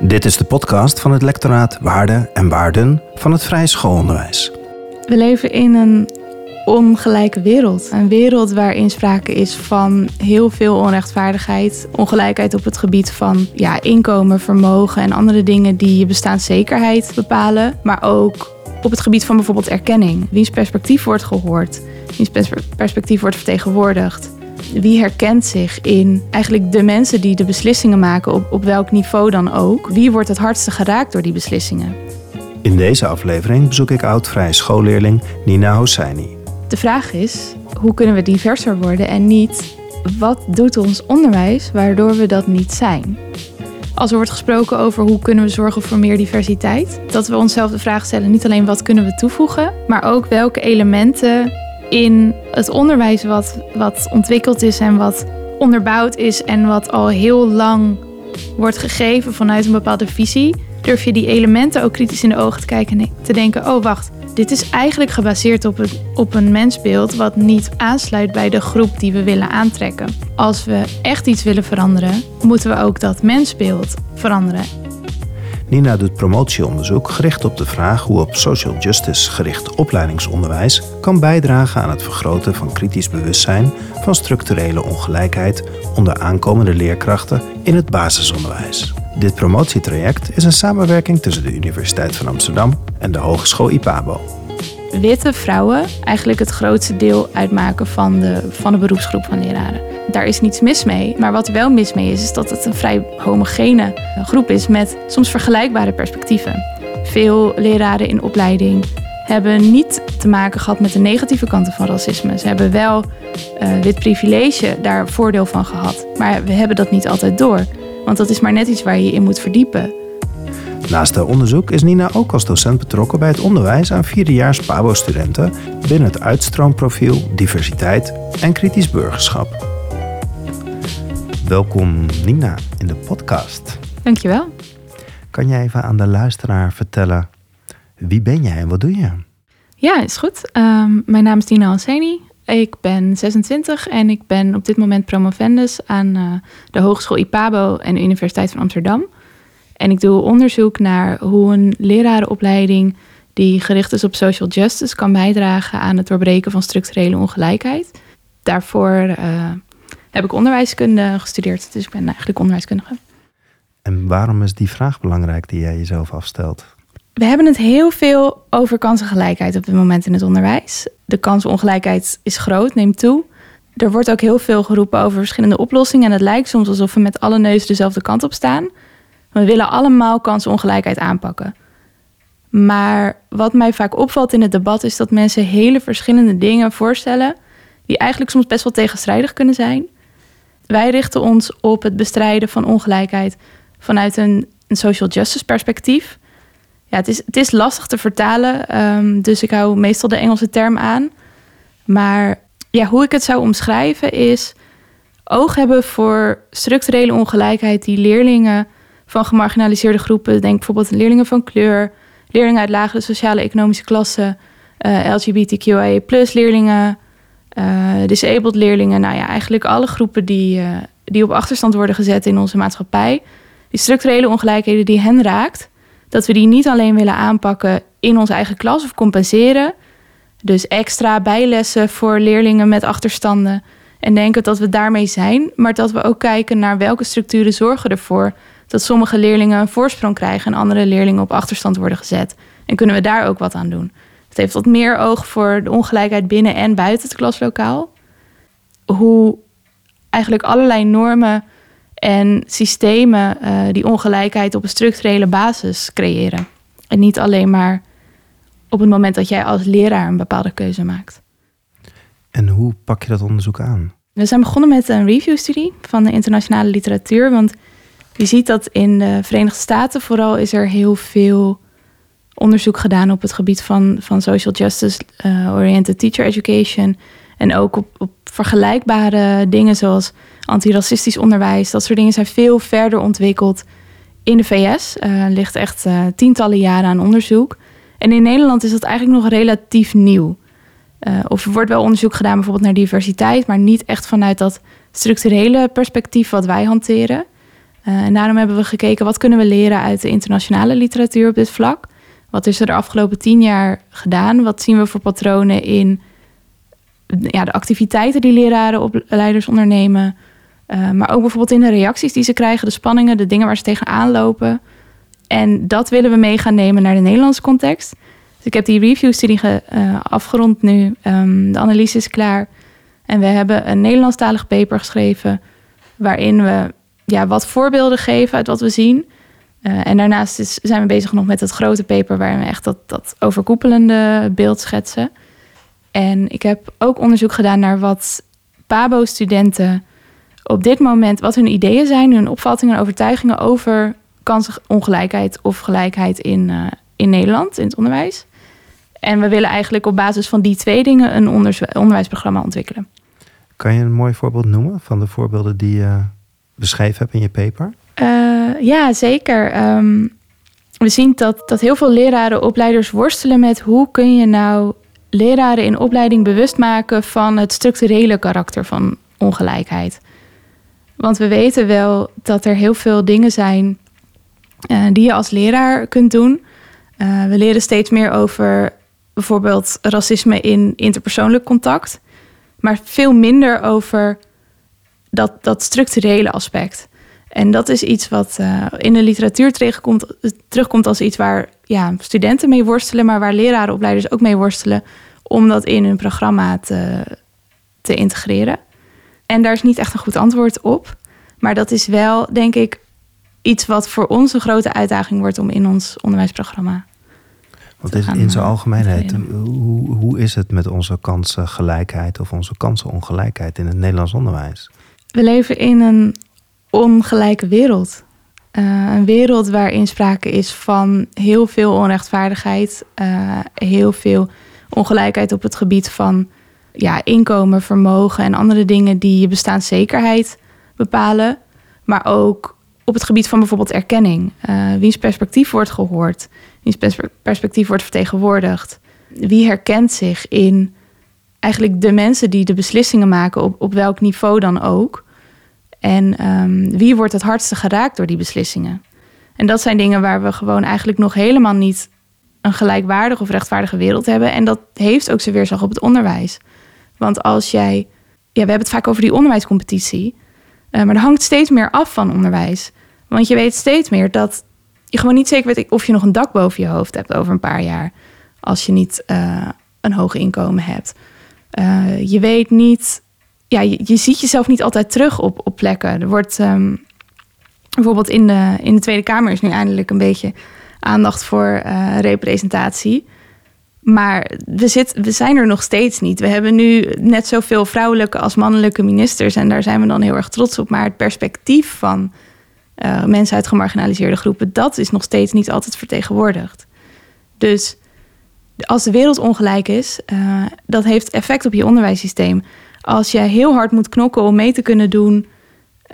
Dit is de podcast van het lectoraat Waarden en Waarden van het Vrije Schoolonderwijs. We leven in een ongelijke wereld. Een wereld waarin sprake is van heel veel onrechtvaardigheid, ongelijkheid op het gebied van ja, inkomen, vermogen en andere dingen die je bestaanszekerheid bepalen, maar ook op het gebied van bijvoorbeeld erkenning. Wiens perspectief wordt gehoord, wiens perspectief wordt vertegenwoordigd. Wie herkent zich in eigenlijk de mensen die de beslissingen maken, op, op welk niveau dan ook? Wie wordt het hardste geraakt door die beslissingen? In deze aflevering bezoek ik oud-vrije schoolleerling Nina Hosseini. De vraag is, hoe kunnen we diverser worden en niet wat doet ons onderwijs waardoor we dat niet zijn? Als er wordt gesproken over hoe kunnen we zorgen voor meer diversiteit, dat we onszelf de vraag stellen niet alleen wat kunnen we toevoegen, maar ook welke elementen in het onderwijs wat, wat ontwikkeld is en wat onderbouwd is en wat al heel lang wordt gegeven vanuit een bepaalde visie, durf je die elementen ook kritisch in de ogen te kijken en te denken: oh wacht, dit is eigenlijk gebaseerd op een, op een mensbeeld wat niet aansluit bij de groep die we willen aantrekken. Als we echt iets willen veranderen, moeten we ook dat mensbeeld veranderen. Nina doet promotieonderzoek gericht op de vraag hoe op social justice gericht opleidingsonderwijs kan bijdragen aan het vergroten van kritisch bewustzijn van structurele ongelijkheid onder aankomende leerkrachten in het basisonderwijs. Dit promotietraject is een samenwerking tussen de Universiteit van Amsterdam en de Hogeschool IPABO. Witte vrouwen eigenlijk het grootste deel uitmaken van de, van de beroepsgroep van leraren. Daar is niets mis mee. Maar wat wel mis mee is, is dat het een vrij homogene groep is met soms vergelijkbare perspectieven. Veel leraren in opleiding hebben niet te maken gehad met de negatieve kanten van racisme. Ze hebben wel uh, wit privilege daar voordeel van gehad. Maar we hebben dat niet altijd door. Want dat is maar net iets waar je in moet verdiepen. Naast het onderzoek is Nina ook als docent betrokken bij het onderwijs aan vierdejaars PABO-studenten binnen het uitstroomprofiel diversiteit en kritisch burgerschap. Welkom Nina in de podcast. Dankjewel. Kan jij even aan de luisteraar vertellen wie ben jij en wat doe je? Ja, is goed. Um, mijn naam is Nina Alseni. Ik ben 26 en ik ben op dit moment promovendus aan uh, de Hogeschool IPABO en de Universiteit van Amsterdam. En ik doe onderzoek naar hoe een lerarenopleiding die gericht is op social justice kan bijdragen aan het doorbreken van structurele ongelijkheid. Daarvoor uh, heb ik onderwijskunde gestudeerd, dus ik ben eigenlijk onderwijskundige. En waarom is die vraag belangrijk die jij jezelf afstelt? We hebben het heel veel over kansengelijkheid op dit moment in het onderwijs. De kansenongelijkheid is groot, neemt toe. Er wordt ook heel veel geroepen over verschillende oplossingen. En het lijkt soms alsof we met alle neuzen dezelfde kant op staan. We willen allemaal kansenongelijkheid aanpakken. Maar wat mij vaak opvalt in het debat is dat mensen hele verschillende dingen voorstellen. die eigenlijk soms best wel tegenstrijdig kunnen zijn. Wij richten ons op het bestrijden van ongelijkheid vanuit een, een social justice perspectief. Ja, het is, het is lastig te vertalen, ehm, dus ik hou meestal de Engelse term aan. Maar ja, hoe ik het zou omschrijven is oog hebben voor structurele ongelijkheid die leerlingen van gemarginaliseerde groepen, denk bijvoorbeeld leerlingen van kleur, leerlingen uit lagere sociale economische klassen, uh, eh, LGBTQIA leerlingen, uh, disabled leerlingen, nou ja, eigenlijk alle groepen die, uh, die op achterstand worden gezet in onze maatschappij. Die structurele ongelijkheden die hen raakt, dat we die niet alleen willen aanpakken in onze eigen klas of compenseren. Dus extra bijlessen voor leerlingen met achterstanden. En denken dat we daarmee zijn, maar dat we ook kijken naar welke structuren zorgen ervoor dat sommige leerlingen een voorsprong krijgen en andere leerlingen op achterstand worden gezet. En kunnen we daar ook wat aan doen? Het heeft wat meer oog voor de ongelijkheid binnen en buiten het klaslokaal. Hoe eigenlijk allerlei normen en systemen uh, die ongelijkheid op een structurele basis creëren. En niet alleen maar op het moment dat jij als leraar een bepaalde keuze maakt. En hoe pak je dat onderzoek aan? We zijn begonnen met een reviewstudie van de internationale literatuur. Want je ziet dat in de Verenigde Staten vooral is er heel veel onderzoek gedaan op het gebied van, van social justice uh, oriented teacher education. En ook op, op vergelijkbare dingen zoals antiracistisch onderwijs. Dat soort dingen zijn veel verder ontwikkeld in de VS. Uh, ligt echt uh, tientallen jaren aan onderzoek. En in Nederland is dat eigenlijk nog relatief nieuw. Of er wordt wel onderzoek gedaan bijvoorbeeld naar diversiteit, maar niet echt vanuit dat structurele perspectief wat wij hanteren. En daarom hebben we gekeken wat kunnen we leren uit de internationale literatuur op dit vlak. Wat is er de afgelopen tien jaar gedaan? Wat zien we voor patronen in ja, de activiteiten die leraren op leiders ondernemen? Uh, maar ook bijvoorbeeld in de reacties die ze krijgen, de spanningen, de dingen waar ze tegenaan lopen. En dat willen we mee gaan nemen naar de Nederlandse context. Dus ik heb die review-studie uh, afgerond nu. Um, de analyse is klaar. En we hebben een Nederlandstalig paper geschreven... waarin we ja, wat voorbeelden geven uit wat we zien. Uh, en daarnaast is, zijn we bezig nog met het grote paper... waarin we echt dat, dat overkoepelende beeld schetsen. En ik heb ook onderzoek gedaan naar wat PABO-studenten op dit moment... wat hun ideeën zijn, hun opvattingen en overtuigingen over kansongelijkheid of gelijkheid in, uh, in Nederland, in het onderwijs. En we willen eigenlijk op basis van die twee dingen een onderwijsprogramma ontwikkelen. Kan je een mooi voorbeeld noemen van de voorbeelden die je beschreven hebt in je paper? Uh, ja, zeker. Um, we zien dat, dat heel veel leraren, opleiders worstelen met hoe kun je nou leraren in opleiding bewust maken van het structurele karakter van ongelijkheid. Want we weten wel dat er heel veel dingen zijn uh, die je als leraar kunt doen. Uh, we leren steeds meer over bijvoorbeeld racisme in interpersoonlijk contact, maar veel minder over dat, dat structurele aspect. En dat is iets wat uh, in de literatuur terugkomt, terugkomt als iets waar ja, studenten mee worstelen, maar waar lerarenopleiders ook mee worstelen om dat in hun programma te, te integreren. En daar is niet echt een goed antwoord op. Maar dat is wel, denk ik, iets wat voor ons een grote uitdaging wordt om in ons onderwijsprogramma. Wat is in zijn eh, algemeenheid, hoe, hoe is het met onze kansengelijkheid of onze kansenongelijkheid in het Nederlands onderwijs? We leven in een ongelijke wereld. Uh, een wereld waarin sprake is van heel veel onrechtvaardigheid, uh, heel veel ongelijkheid op het gebied van ja, inkomen, vermogen en andere dingen die je bestaanszekerheid bepalen. Maar ook op het gebied van bijvoorbeeld erkenning. Uh, wiens perspectief wordt gehoord, wiens perspectief wordt vertegenwoordigd. Wie herkent zich in eigenlijk de mensen die de beslissingen maken, op, op welk niveau dan ook. En um, wie wordt het hardste geraakt door die beslissingen? En dat zijn dingen waar we gewoon eigenlijk nog helemaal niet een gelijkwaardige of rechtvaardige wereld hebben. En dat heeft ook zijn weerslag op het onderwijs. Want als jij, ja, we hebben het vaak over die onderwijscompetitie. Uh, maar dat hangt steeds meer af van onderwijs. Want je weet steeds meer dat je gewoon niet zeker weet of je nog een dak boven je hoofd hebt over een paar jaar. Als je niet uh, een hoog inkomen hebt. Uh, je weet niet, ja, je, ziet jezelf niet altijd terug op, op plekken. Er wordt um, bijvoorbeeld in de, in de Tweede Kamer is nu eindelijk een beetje aandacht voor uh, representatie. Maar we, zit, we zijn er nog steeds niet. We hebben nu net zoveel vrouwelijke als mannelijke ministers. En daar zijn we dan heel erg trots op. Maar het perspectief van uh, mensen uit gemarginaliseerde groepen, dat is nog steeds niet altijd vertegenwoordigd. Dus als de wereld ongelijk is, uh, dat heeft effect op je onderwijssysteem. Als je heel hard moet knokken om mee te kunnen doen,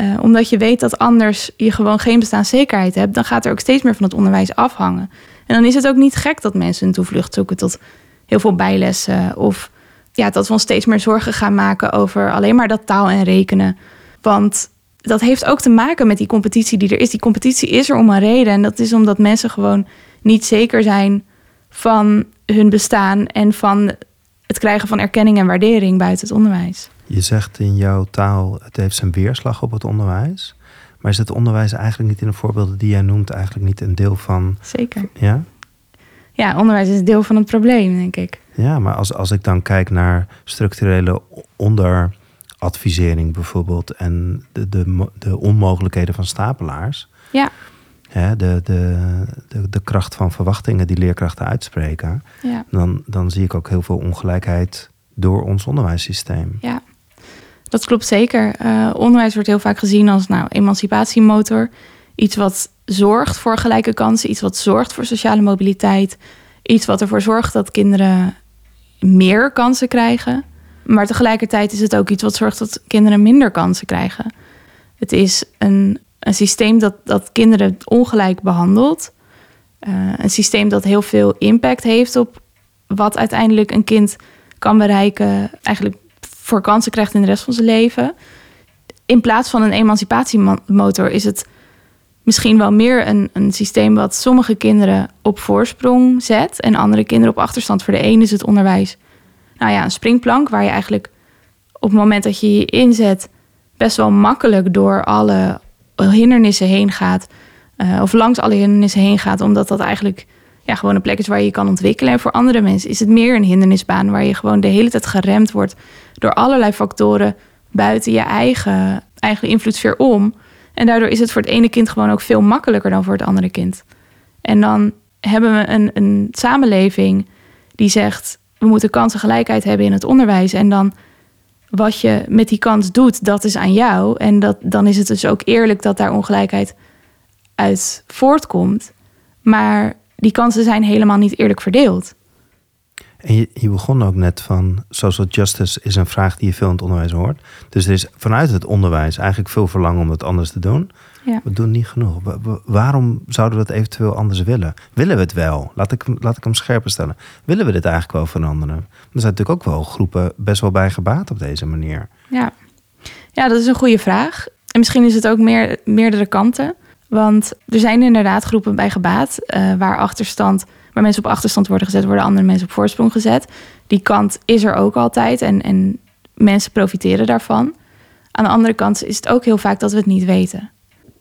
uh, omdat je weet dat anders je gewoon geen bestaanszekerheid hebt, dan gaat er ook steeds meer van het onderwijs afhangen. En dan is het ook niet gek dat mensen een toevlucht zoeken tot heel veel bijlessen. Of ja, dat we ons steeds meer zorgen gaan maken over alleen maar dat taal en rekenen. Want dat heeft ook te maken met die competitie die er is. Die competitie is er om een reden. En dat is omdat mensen gewoon niet zeker zijn van hun bestaan en van het krijgen van erkenning en waardering buiten het onderwijs. Je zegt in jouw taal, het heeft zijn weerslag op het onderwijs. Maar is het onderwijs eigenlijk niet in de voorbeelden die jij noemt, eigenlijk niet een deel van. Zeker. Ja? Ja, onderwijs is deel van het probleem, denk ik. Ja, maar als, als ik dan kijk naar structurele onderadvisering bijvoorbeeld en de, de, de onmogelijkheden van stapelaars. Ja. Hè, de, de, de, de kracht van verwachtingen die leerkrachten uitspreken. Ja. Dan, dan zie ik ook heel veel ongelijkheid door ons onderwijssysteem. Ja, dat klopt zeker. Uh, onderwijs wordt heel vaak gezien als nou, emancipatiemotor. Iets wat zorgt voor gelijke kansen, iets wat zorgt voor sociale mobiliteit. Iets wat ervoor zorgt dat kinderen meer kansen krijgen. Maar tegelijkertijd is het ook iets wat zorgt dat kinderen minder kansen krijgen. Het is een, een systeem dat, dat kinderen ongelijk behandelt. Uh, een systeem dat heel veel impact heeft op wat uiteindelijk een kind kan bereiken. Eigenlijk voor kansen krijgt in de rest van zijn leven. In plaats van een emancipatiemotor is het misschien wel meer een, een systeem wat sommige kinderen op voorsprong zet en andere kinderen op achterstand. Voor de ene is het onderwijs, nou ja, een springplank waar je eigenlijk op het moment dat je je inzet best wel makkelijk door alle hindernissen heen gaat. Uh, of langs alle hindernissen heen gaat, omdat dat eigenlijk ja, gewoon een plek is waar je je kan ontwikkelen. En voor andere mensen is het meer een hindernisbaan waar je gewoon de hele tijd geremd wordt door allerlei factoren buiten je eigen, eigen invloedssfeer om. En daardoor is het voor het ene kind gewoon ook veel makkelijker dan voor het andere kind. En dan hebben we een, een samenleving die zegt: we moeten kansengelijkheid hebben in het onderwijs. En dan wat je met die kans doet, dat is aan jou. En dat, dan is het dus ook eerlijk dat daar ongelijkheid uit voortkomt. Maar die kansen zijn helemaal niet eerlijk verdeeld. En je, je, begon ook net van social justice is een vraag die je veel in het onderwijs hoort. Dus er is vanuit het onderwijs eigenlijk veel verlangen om het anders te doen. Ja. We doen niet genoeg. Waarom zouden we het eventueel anders willen? Willen we het wel? Laat ik, laat ik hem scherper stellen. Willen we dit eigenlijk wel veranderen? Er zijn natuurlijk ook wel groepen best wel bij gebaat op deze manier. Ja, ja dat is een goede vraag. En misschien is het ook meer, meerdere kanten. Want er zijn inderdaad groepen bij gebaat uh, waar achterstand, waar mensen op achterstand worden gezet, worden andere mensen op voorsprong gezet. Die kant is er ook altijd en, en mensen profiteren daarvan. Aan de andere kant is het ook heel vaak dat we het niet weten.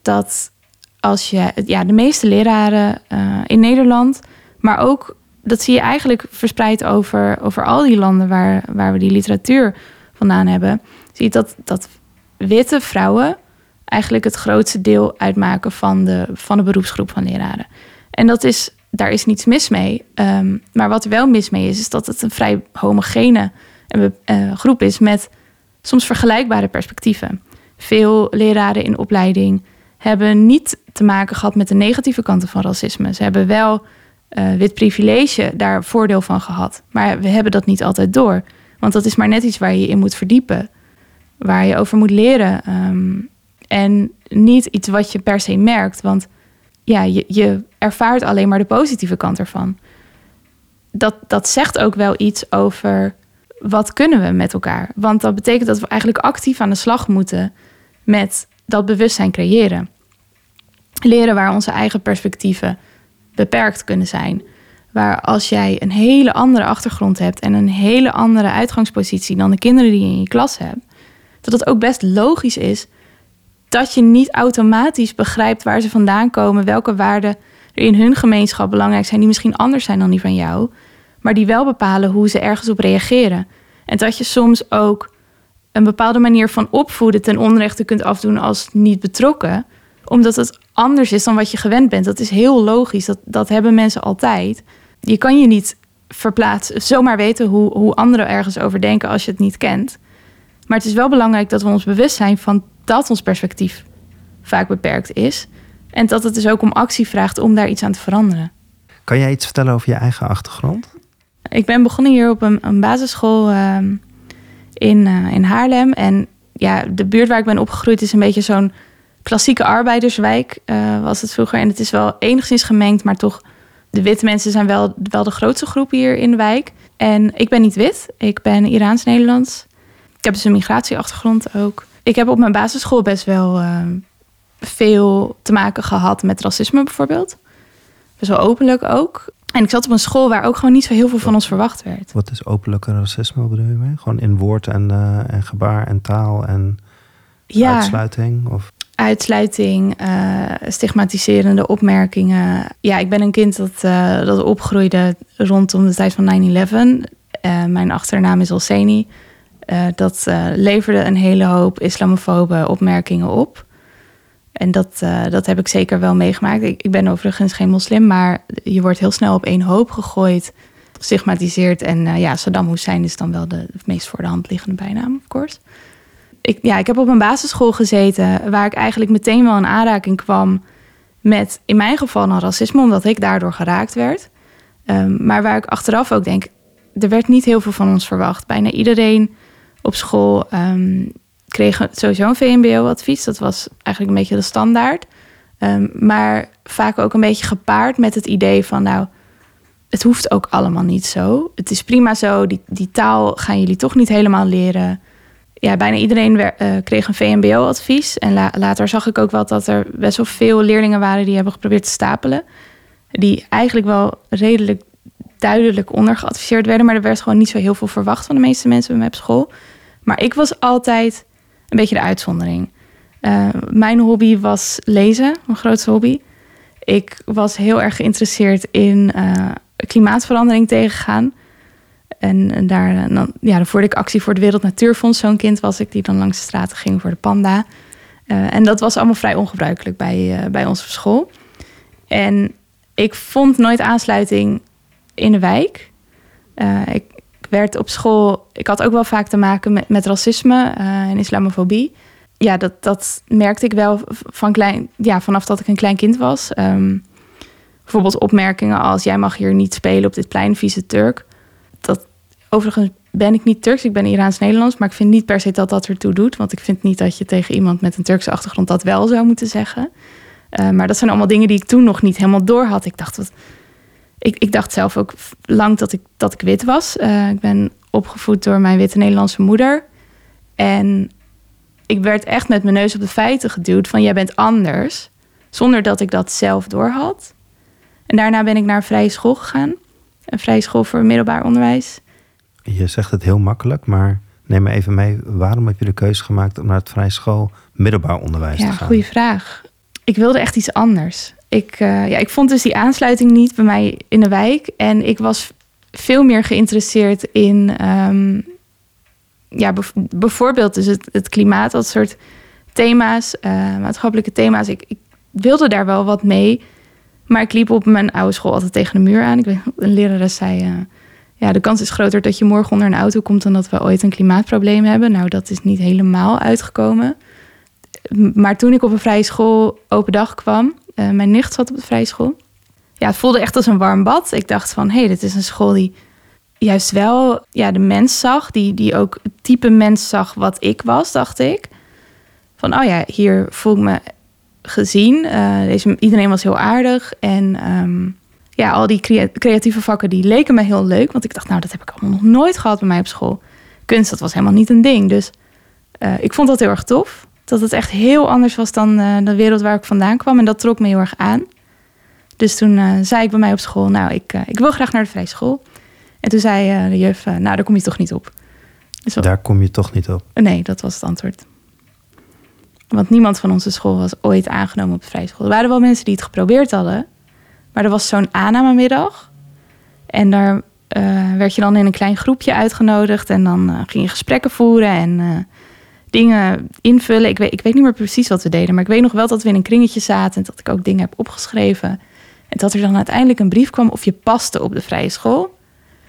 Dat als je, ja, de meeste leraren uh, in Nederland, maar ook, dat zie je eigenlijk verspreid over, over al die landen waar, waar we die literatuur vandaan hebben, zie je dat, dat witte vrouwen eigenlijk het grootste deel uitmaken van de, van de beroepsgroep van leraren. En dat is, daar is niets mis mee. Ehm, maar wat wel mis mee is, is dat het een vrij homogene uh, groep is met soms vergelijkbare perspectieven. Veel leraren in opleiding hebben niet te maken gehad met de negatieve kanten van racisme. Ze hebben wel uh, wit privilege daar voordeel van gehad. Maar we hebben dat niet altijd door. Want dat is maar net iets waar je in moet verdiepen. Waar je over moet leren. Um, en niet iets wat je per se merkt. Want ja, je, je ervaart alleen maar de positieve kant ervan. Dat, dat zegt ook wel iets over wat kunnen we met elkaar. Want dat betekent dat we eigenlijk actief aan de slag moeten met dat bewustzijn creëren. Leren waar onze eigen perspectieven beperkt kunnen zijn. Waar als jij een hele andere achtergrond hebt en een hele andere uitgangspositie dan de kinderen die je in je klas hebt, dat het ook best logisch is dat je niet automatisch begrijpt waar ze vandaan komen, welke waarden er in hun gemeenschap belangrijk zijn, die misschien anders zijn dan die van jou, maar die wel bepalen hoe ze ergens op reageren. En dat je soms ook een bepaalde manier van opvoeden ten onrechte kunt afdoen als niet betrokken, omdat het anders is dan wat je gewend bent. Dat is heel logisch, dat, dat hebben mensen altijd. Je kan je niet verplaatsen, zomaar weten hoe, hoe anderen ergens over denken als je het niet kent. Maar het is wel belangrijk dat we ons bewust zijn van dat ons perspectief vaak beperkt is. En dat het dus ook om actie vraagt om daar iets aan te veranderen. Kan jij iets vertellen over je eigen achtergrond? Ik ben begonnen hier op een, een basisschool ehm, in, uh, in Haarlem. En ja, de buurt waar ik ben opgegroeid is een beetje zo'n klassieke arbeiderswijk, uh, was het vroeger. En het is wel enigszins gemengd, maar toch, de witte mensen zijn wel, wel de grootste groep hier in de wijk. En ik ben niet wit, ik ben Iraans-Nederlands. Ik heb dus een migratieachtergrond ook ik heb op mijn basisschool best wel ehm, veel te maken gehad met racisme bijvoorbeeld. Best wel openlijk ook. En ik zat op een school waar ook gewoon niet zo heel veel van ons verwacht werd. Wat is openlijke racisme, bedoel je mee? Gewoon in woord en, uh, en gebaar en taal en ja, uitsluiting? Of? Uitsluiting, uh, stigmatiserende opmerkingen. Ja, ik ben een kind dat, uh, dat opgroeide rondom de tijd van 9-11. mijn achternaam is Olseni. Dat leverde een hele hoop islamofobe opmerkingen op. En dat, uh, dat heb ik zeker wel meegemaakt. Ik, ik, ben overigens geen moslim, maar je wordt heel snel op één hoop gegooid, gestigmatiseerd. En ja, Saddam Hussein is dan wel de, meest voor de hand liggende bijnaam, of course. Ik, ja, ik heb op een basisschool gezeten waar ik eigenlijk meteen wel in aanraking kwam met, in mijn geval, dan racisme, omdat ik daardoor geraakt werd. Um, maar waar ik achteraf ook denk, er werd niet heel veel van ons verwacht. Bijna iedereen op school um, kregen sowieso een VMBO-advies. Dat was eigenlijk een beetje de standaard. Um, maar vaak ook een beetje gepaard met het idee van, nou, het hoeft ook allemaal niet zo. Het is prima zo, die, die taal gaan jullie toch niet helemaal leren. ja, bijna iedereen eh, kreeg een VMBO-advies. En la- later zag ik ook wel dat er best wel veel leerlingen waren die hebben geprobeerd te stapelen. Die eigenlijk wel redelijk duidelijk ondergeadviseerd werden. Maar er werd gewoon niet zo heel veel verwacht van de meeste mensen bij mij op school. Maar ik was altijd een beetje de uitzondering. Eh, mijn hobby was lezen, mijn grootste hobby. Ik was heel erg geïnteresseerd in eh, klimaatverandering tegengaan. En, daar, en dan, ja, dan voerde ik actie voor het Wereld Natuurfonds. Zo'n kind was ik die dan langs de straten ging voor de panda. Eh, en dat was allemaal vrij ongebruikelijk bij, eh, bij onze school. En ik vond nooit aansluiting in de wijk. Eh, ik werd op school... Ik had ook wel vaak te maken met, met racisme eh, en islamofobie. Ja, dat, dat merkte ik wel van klein, ja, vanaf dat ik een klein kind was. Ehm, bijvoorbeeld opmerkingen als... jij mag hier niet spelen op dit plein, vieze Turk. Dat, overigens ben ik niet Turks, ik ben Iraans-Nederlands... maar ik vind niet per se dat dat ertoe doet. Want ik vind niet dat je tegen iemand met een Turkse achtergrond... dat wel zou moeten zeggen. Uh, maar dat zijn allemaal dingen die ik toen nog niet helemaal door had. Ik dacht, wat, ik, ik dacht zelf ook lang dat ik, dat ik wit was. Uh, ik ben opgevoed door mijn witte Nederlandse moeder. En ik werd echt met mijn neus op de feiten geduwd van jij bent anders. Zonder dat ik dat zelf door had. En daarna ben ik naar een vrije school gegaan. Een vrije school voor middelbaar onderwijs. Je zegt het heel makkelijk, maar neem me even mee. Waarom heb je de keuze gemaakt om naar het vrije school middelbaar onderwijs ja, te gaan? goede vraag. Ik wilde echt iets anders. Ik, uh, ja, ik vond dus die aansluiting niet bij mij in de wijk. En ik was veel meer geïnteresseerd in... Um, ja, bijvoorbeeld dus het, het, klimaat, dat soort thema's, uh, maatschappelijke thema's. Ik, ik, wilde daar wel wat mee. Maar ik liep op mijn oude school altijd tegen de muur aan. Ik weet, een lerares zei... Uh, ja, de kans is groter dat je morgen onder een auto komt... dan dat we ooit een klimaatprobleem hebben. Nou, dat is niet helemaal uitgekomen. Maar toen ik op een vrije school open dag kwam... Uh, mijn nicht zat op de vrije school. Ja, het voelde echt als een warm bad. Ik dacht van, hé, hey, dit is een school die juist wel ja, de mens zag. Die, die ook het type mens zag wat ik was, dacht ik. Van, oh ja, hier voel ik me gezien. Uh, deze, iedereen was heel aardig. En um, ja, al die creatieve vakken, die leken me heel leuk. Want ik dacht, nou, dat heb ik allemaal nog nooit gehad bij mij op school. Kunst, dat was helemaal niet een ding. Dus uh, ik vond dat heel erg tof. Dat het echt heel anders was dan uh, de wereld waar ik vandaan kwam. En dat trok me heel erg aan. Dus toen uh, zei ik bij mij op school, nou, ik, uh, ik wil graag naar de vrije school. En toen zei de juf, nou, daar kom je toch niet op. Dus daar kom je toch niet op? Nee, dat was het antwoord. Want niemand van onze school was ooit aangenomen op de vrije school. Er waren wel mensen die het geprobeerd hadden. Maar er was zo'n aannamemiddag. En daar werd je dan in een klein groepje uitgenodigd. En dan ging je gesprekken voeren en dingen invullen. Ik weet, ik weet niet meer precies wat we deden, maar ik weet nog wel dat we in een kringetje zaten en dat ik ook dingen heb opgeschreven. En dat er dan uiteindelijk een brief kwam of je paste op de vrije school.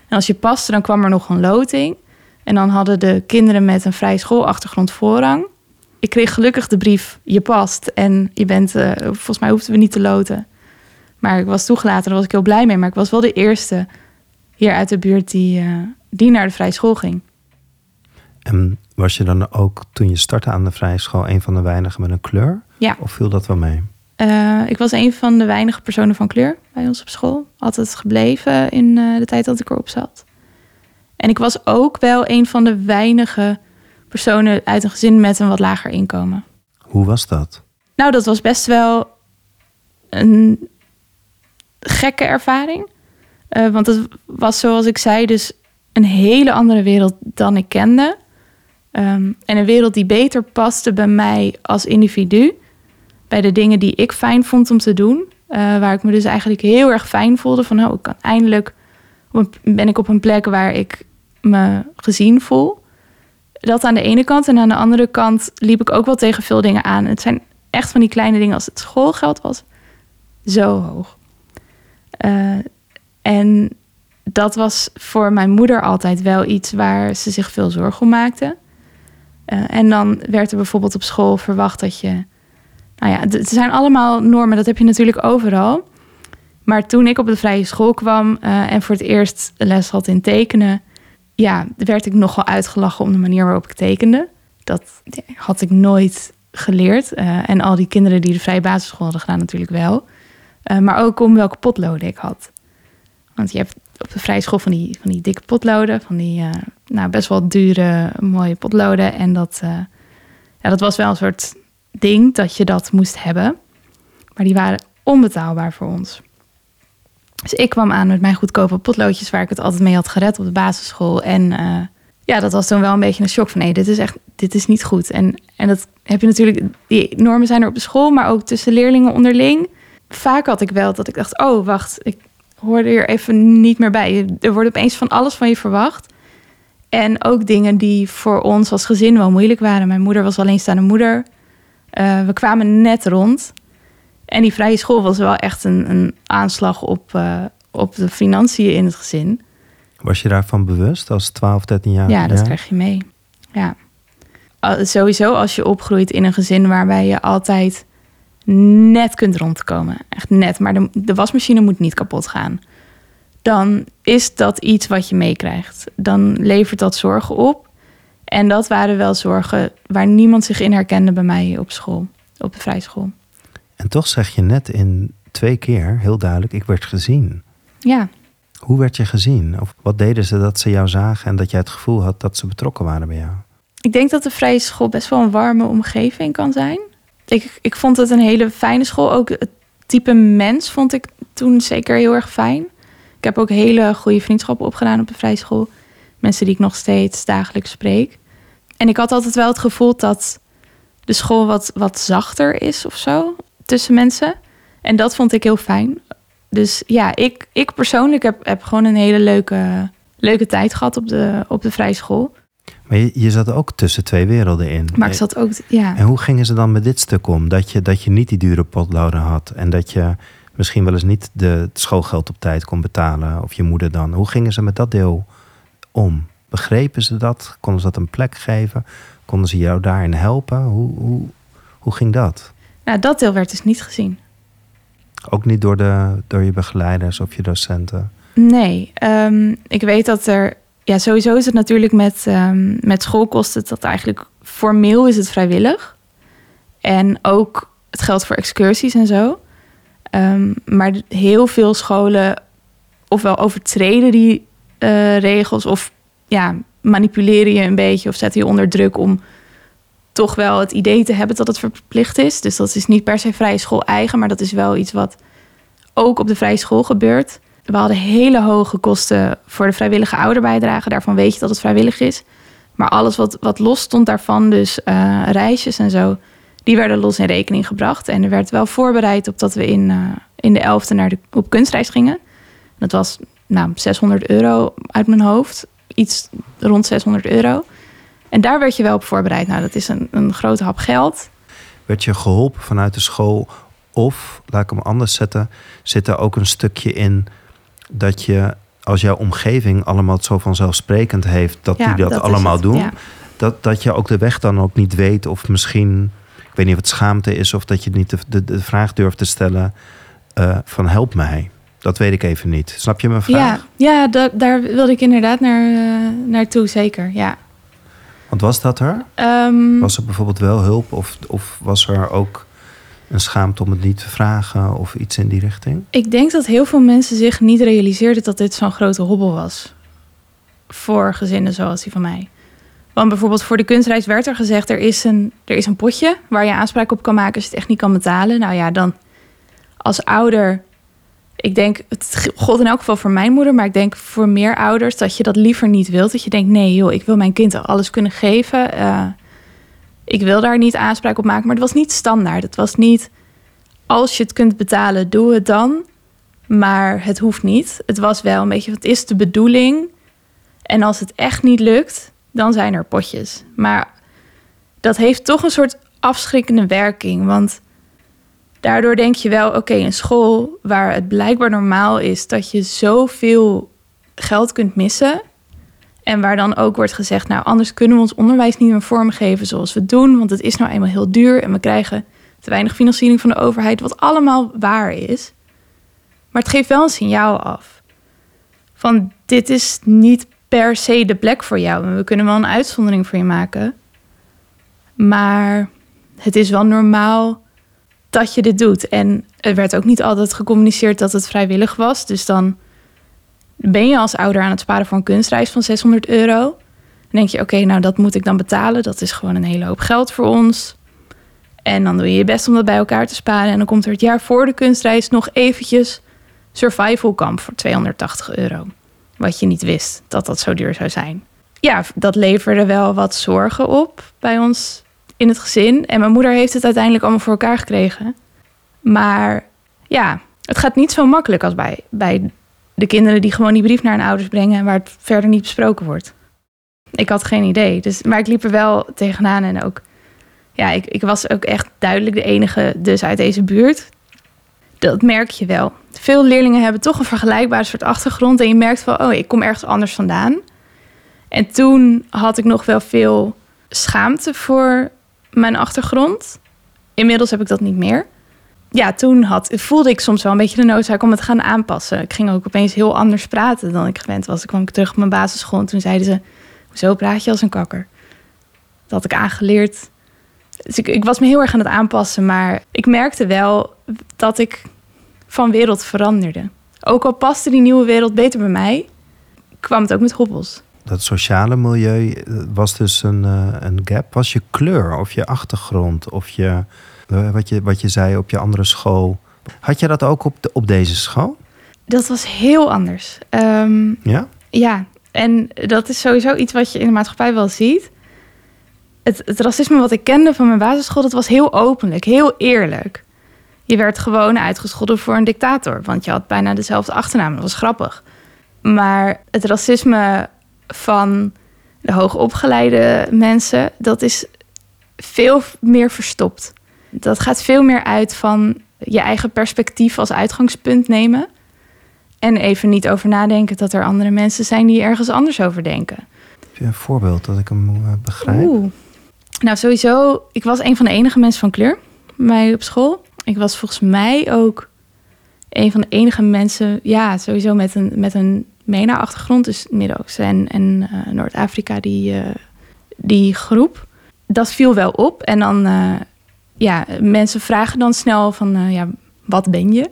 En als je paste, dan kwam er nog een loting. En dan hadden de kinderen met een vrije schoolachtergrond voorrang. Ik kreeg gelukkig de brief, je past en je bent, uh, volgens mij hoefden we niet te loten. Maar ik was toegelaten, daar was ik heel blij mee. Maar ik was wel de eerste hier uit de buurt die, uh, die naar de vrije school ging. En was je dan ook toen je startte aan de vrije school een van de weinigen met een kleur? Ja. Of viel dat wel mee? Uh, ik was een van de weinige personen van kleur bij ons op school. Altijd gebleven in uh, de tijd dat ik erop zat. En ik was ook wel een van de weinige personen uit een gezin met een wat lager inkomen. Hoe was dat? Nou, dat was best wel een gekke ervaring. Uh, want het was zoals ik zei, dus een hele andere wereld dan ik kende. Um, en een wereld die beter paste bij mij als individu. Bij de dingen die ik fijn vond om te doen. Uh, waar ik me dus eigenlijk heel erg fijn voelde. Van oh, ik kan eindelijk ben ik op een plek waar ik me gezien voel. Dat aan de ene kant. En aan de andere kant liep ik ook wel tegen veel dingen aan. Het zijn echt van die kleine dingen als het schoolgeld was. Zo hoog. Uh, en dat was voor mijn moeder altijd wel iets waar ze zich veel zorgen om maakte. Uh, en dan werd er bijvoorbeeld op school verwacht dat je. Nou ja, het zijn allemaal normen, dat heb je natuurlijk overal. Maar toen ik op de vrije school kwam uh, en voor het eerst les had in tekenen, ja, werd ik nogal uitgelachen om de manier waarop ik tekende. Dat had ik nooit geleerd. Uh, en al die kinderen die de vrije basisschool hadden gedaan, natuurlijk wel. maar ook om welke potloden ik had. Want je hebt op de vrije school van die, van die dikke potloden. Van die uh, nou, best wel dure, mooie potloden. En dat, uh, ja, dat was wel een soort ding dat je dat moest hebben. Maar die waren onbetaalbaar voor ons. Dus ik kwam aan met mijn goedkope potloodjes waar ik het altijd mee had gered op de basisschool. En uh, ja, dat was toen wel een beetje een shock van nee, dit is echt, dit is niet goed. En, en dat heb je natuurlijk, die normen zijn er op de school, maar ook tussen leerlingen onderling. Vaak had ik wel dat ik dacht, oh wacht, ik hoorde er even niet meer bij. Er wordt opeens van alles van je verwacht. En ook dingen die voor ons als gezin wel moeilijk waren. Mijn moeder was alleenstaande moeder. Uh, we kwamen net rond. En die vrije school was wel echt een, een aanslag op, uh, op de financiën in het gezin. Was je daarvan bewust als 12, 13 jaar? Ja, dat krijg je mee. Ja. Sowieso als je opgroeit in een gezin waarbij je altijd net kunt rondkomen. Echt net. Maar de, de wasmachine moet niet kapot gaan. Dan is dat iets wat je meekrijgt. Dan levert dat zorgen op. En dat waren wel zorgen waar niemand zich in herkende bij mij op school, op de vrijschool. En toch zeg je net in twee keer heel duidelijk: ik werd gezien. Ja. Hoe werd je gezien? Of wat deden ze dat ze jou zagen en dat jij het gevoel had dat ze betrokken waren bij jou? Ik denk dat de vrije school best wel een warme omgeving kan zijn. Ik, ik vond het een hele fijne school. Ook het type mens vond ik toen zeker heel erg fijn. Ik heb ook hele goede vriendschappen opgedaan op de vrije school. Mensen die ik nog steeds dagelijks spreek. En ik had altijd wel het gevoel dat de school wat, wat zachter is of zo tussen mensen. En dat vond ik heel fijn. Dus ja, ik, ik persoonlijk heb, heb gewoon een hele leuke, leuke tijd gehad op de, op de vrije school. Maar je, je zat ook tussen twee werelden in. Maar ik zat ook, ja. En hoe gingen ze dan met dit stuk om? Dat je, dat je niet die dure potloden had en dat je misschien wel eens niet de, het schoolgeld op tijd kon betalen, of je moeder dan. Hoe gingen ze met dat deel om? Begrepen ze dat? Konden ze dat een plek geven? Konden ze jou daarin helpen? Hoe, hoe, hoe ging dat? Nou, dat deel werd dus niet gezien. Ook niet door, de, door je begeleiders of je docenten? Nee, um, ik weet dat er... Ja, sowieso is het natuurlijk met, um, met schoolkosten... dat eigenlijk formeel is het vrijwillig. En ook het geldt voor excursies en zo. Um, maar heel veel scholen ofwel overtreden die uh, regels... of ja, manipuleren je een beetje of zetten je onder druk om toch wel het idee te hebben dat het verplicht is. Dus dat is niet per se vrije school eigen, maar dat is wel iets wat ook op de vrije school gebeurt. We hadden hele hoge kosten voor de vrijwillige ouderbijdrage. Daarvan weet je dat het vrijwillig is. Maar alles wat, wat los stond daarvan, dus uh, reisjes en zo, die werden los in rekening gebracht. En er werd wel voorbereid op dat we in, uh, in de elfde naar de, op kunstreis gingen. Dat was nou, 600 euro uit mijn hoofd. Iets rond 600 euro. En daar werd je wel op voorbereid. Nou, dat is een, een grote hap geld. Werd je geholpen vanuit de school? Of, laat ik hem anders zetten, zit er ook een stukje in dat je, als jouw omgeving allemaal het zo vanzelfsprekend heeft, dat die dat, allemaal doen, dat, dat je ook de weg dan ook niet weet, of misschien, ik weet niet of het schaamte is, of dat je niet de, de, de vraag durft te stellen uh, van help mij. Dat weet ik even niet. Snap je mijn vraag? Ja, ja da daar wilde ik inderdaad naar, uh, naartoe, zeker. Ja. Want was dat er? Um, was er bijvoorbeeld wel hulp of, of was er ook een schaamte om het niet te vragen of iets in die richting? Ik denk dat heel veel mensen zich niet realiseerden dat dit zo'n grote hobbel was. Voor gezinnen zoals die van mij. Want bijvoorbeeld voor de kunstreis werd er gezegd: er is, een, er is een potje waar je aanspraak op kan maken als je het echt niet kan betalen. Nou ja, dan als ouder ik denk, het god in elk geval voor mijn moeder, maar ik denk voor meer ouders dat je dat liever niet wilt. Dat je denkt, nee joh, ik wil mijn kind alles kunnen geven. Uh, ik wil daar niet aanspraak op maken, maar het was niet standaard. Het was niet, als je het kunt betalen, doe het dan. Maar het hoeft niet. Het was wel een beetje, wat is de bedoeling? En als het echt niet lukt, dan zijn er potjes. Maar dat heeft toch een soort afschrikkende werking, want daardoor denk je wel, oké, een school waar het blijkbaar normaal is dat je zoveel geld kunt missen. En waar dan ook wordt gezegd, nou anders kunnen we ons onderwijs niet meer vormgeven zoals we doen, want het is nou eenmaal heel duur en we krijgen te weinig financiering van de overheid, wat allemaal waar is. Maar het geeft wel een signaal af. Van dit is niet per se de plek voor jou. We kunnen wel een uitzondering voor je maken. Maar het is wel normaal dat je dit doet. En er werd ook niet altijd gecommuniceerd dat het vrijwillig was. Dus dan Ben je als ouder aan het sparen voor een kunstreis van 600 euro? Dan denk je, oké, nou dat moet ik dan betalen. Dat is gewoon een hele hoop geld voor ons. En dan doe je je best om dat bij elkaar te sparen. En dan komt er het jaar voor de kunstreis nog eventjes survival camp voor 280 euro. Wat je niet wist dat dat zo duur zou zijn. Ja, dat leverde wel wat zorgen op bij ons in het gezin. En mijn moeder heeft het uiteindelijk allemaal voor elkaar gekregen. Maar ja, het gaat niet zo makkelijk als bij, bij de kinderen die gewoon die brief naar hun ouders brengen en waar het verder niet besproken wordt. Ik had geen idee. Dus, maar ik liep er wel tegenaan en ook. Ja, ik, ik was ook echt duidelijk de enige dus uit deze buurt. Dat merk je wel. Veel leerlingen hebben toch een vergelijkbare soort achtergrond. En je merkt van, oh, ik kom ergens anders vandaan. En toen had ik nog wel veel schaamte voor mijn achtergrond. Inmiddels heb ik dat niet meer. Ja, toen had, voelde ik soms wel een beetje de noodzaak om het te gaan aanpassen. Ik ging ook opeens heel anders praten dan ik gewend was. Ik kwam terug op mijn basisschool en toen zeiden ze... Zo praat je als een kakker. Dat had ik aangeleerd. Dus ik, ik was me heel erg aan het aanpassen. Maar ik merkte wel dat ik van wereld veranderde. Ook al paste die nieuwe wereld beter bij mij... kwam het ook met hobbels dat sociale milieu eh, was dus een, uh, een gap. Was je kleur of je achtergrond of je, wat, je, wat je zei op je andere school. Had je dat ook op, de, op deze school? Dat was heel anders. Um, ja? Ja, en dat is sowieso iets wat je in de maatschappij wel ziet. Het, het racisme wat ik kende van mijn basisschool, dat was heel openlijk, heel eerlijk. Je werd gewoon uitgescholden voor een dictator, want je had bijna dezelfde achternaam. Dat was grappig. Maar het racisme van de hoogopgeleide mensen, dat is veel meer verstopt. Dat gaat veel meer uit van je eigen perspectief als uitgangspunt nemen. En even niet over nadenken dat er andere mensen zijn die ergens anders over denken. Heb je een voorbeeld dat ik hem uh, begrijp? Oeh. Nou, sowieso, ik was een van de enige mensen van kleur bij mij op school. Ik was volgens mij ook een van de enige mensen, ja, sowieso met een, met een MENA-achtergrond, dus Midden-Oosten en, en uh, Noord-Afrika, die, uh, die groep. Dat viel wel op. En dan, uh, ja, mensen vragen dan snel van, ja, wat ben je?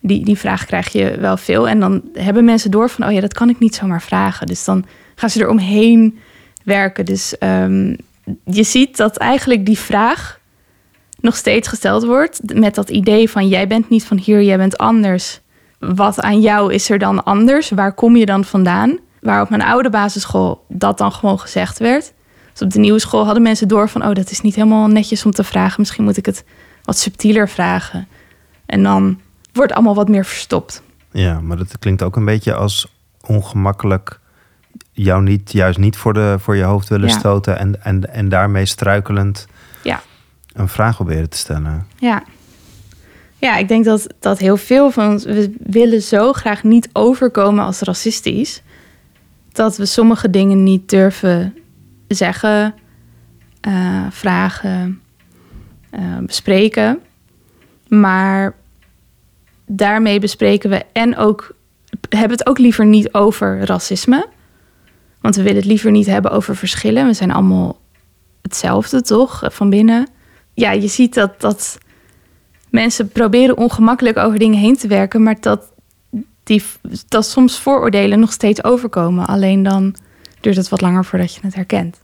Die, die vraag krijg je wel veel. En dan hebben mensen door van, oh ja, dat kan ik niet zomaar vragen. Dus dan gaan ze er omheen werken. Dus um, je ziet dat eigenlijk die vraag nog steeds gesteld wordt met dat idee van, jij bent niet van hier, jij bent anders wat aan jou is er dan anders? Waar kom je dan vandaan? Waar op mijn oude basisschool dat dan gewoon gezegd werd. Dus op de nieuwe school hadden mensen door van... oh, dat is niet helemaal netjes om te vragen. Misschien moet ik het wat subtieler vragen. En dan wordt allemaal wat meer verstopt. Ja, maar dat klinkt ook een beetje als ongemakkelijk... jou niet, juist niet voor, de, voor je hoofd willen stoten... En, en, en daarmee struikelend ja. een vraag proberen te stellen. Ja. Ja, ik denk dat, dat heel veel van ons... we willen zo graag niet overkomen als racistisch... dat we sommige dingen niet durven zeggen, uh, vragen, uh, bespreken. Maar daarmee bespreken we en ook... hebben het ook liever niet over racisme... Want we willen het liever niet hebben over verschillen. We zijn allemaal hetzelfde, toch? Van binnen. Ja, je ziet dat, dat mensen proberen ongemakkelijk over dingen heen te werken, maar dat, die, dat soms vooroordelen nog steeds overkomen. Alleen dan duurt het wat langer voordat je het herkent.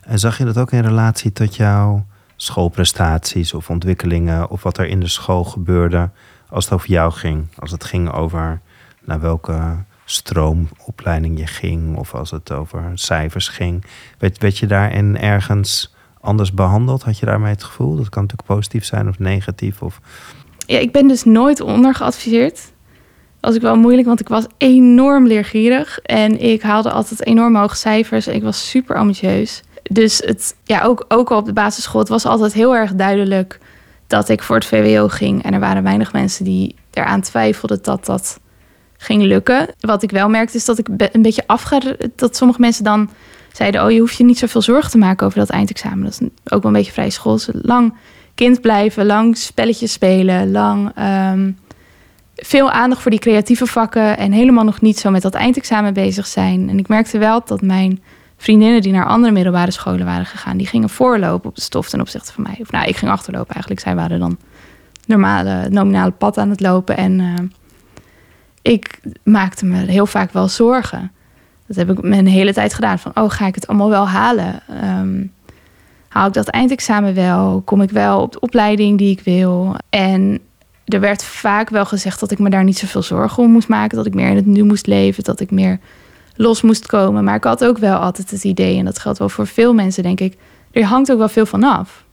En zag je dat ook in relatie tot jouw schoolprestaties of ontwikkelingen of wat er in de school gebeurde als het over jou ging? Als het ging over naar welke stroomopleiding je ging of als het over cijfers ging. Weet, weet je daarin ergens anders behandeld? Had je daarmee het gevoel? Dat kan natuurlijk positief zijn of negatief. Of... Ja, ik ben dus nooit ondergeadviseerd. Was ik wel moeilijk, want ik was enorm leergierig. En ik haalde altijd enorm hoge cijfers. Ik was super ambitieus. Dus het, ja, ook, ook al op de basisschool, het was altijd heel erg duidelijk dat ik voor het VWO ging. En er waren weinig mensen die eraan twijfelden dat dat ging lukken. Wat ik wel merkte is dat ik een beetje afga... dat sommige mensen dan zeiden: Oh, je hoeft je niet zoveel zorgen te maken over dat eindexamen. Dat is ook wel een beetje vrij school. lang kind blijven, lang spelletjes spelen, lang ehm, veel aandacht voor die creatieve vakken en helemaal nog niet zo met dat eindexamen bezig zijn. En ik merkte wel dat mijn vriendinnen die naar andere middelbare scholen waren gegaan, die gingen voorlopen op de stof ten opzichte van mij. Of nou, ik ging achterlopen eigenlijk. Zij waren dan normale, nominale pad aan het lopen. En uh, ik maakte me heel vaak wel zorgen. Dat heb ik mijn hele tijd gedaan. Van, oh, ga ik het allemaal wel halen? Ehm, haal ik dat eindexamen wel? Kom ik wel op de opleiding die ik wil? En er werd vaak wel gezegd dat ik me daar niet zoveel zorgen om moest maken. Dat ik meer in het nu moest leven. Dat ik meer los moest komen. Maar ik had ook wel altijd het idee, en dat geldt wel voor veel mensen, denk ik. Er hangt ook wel veel van af.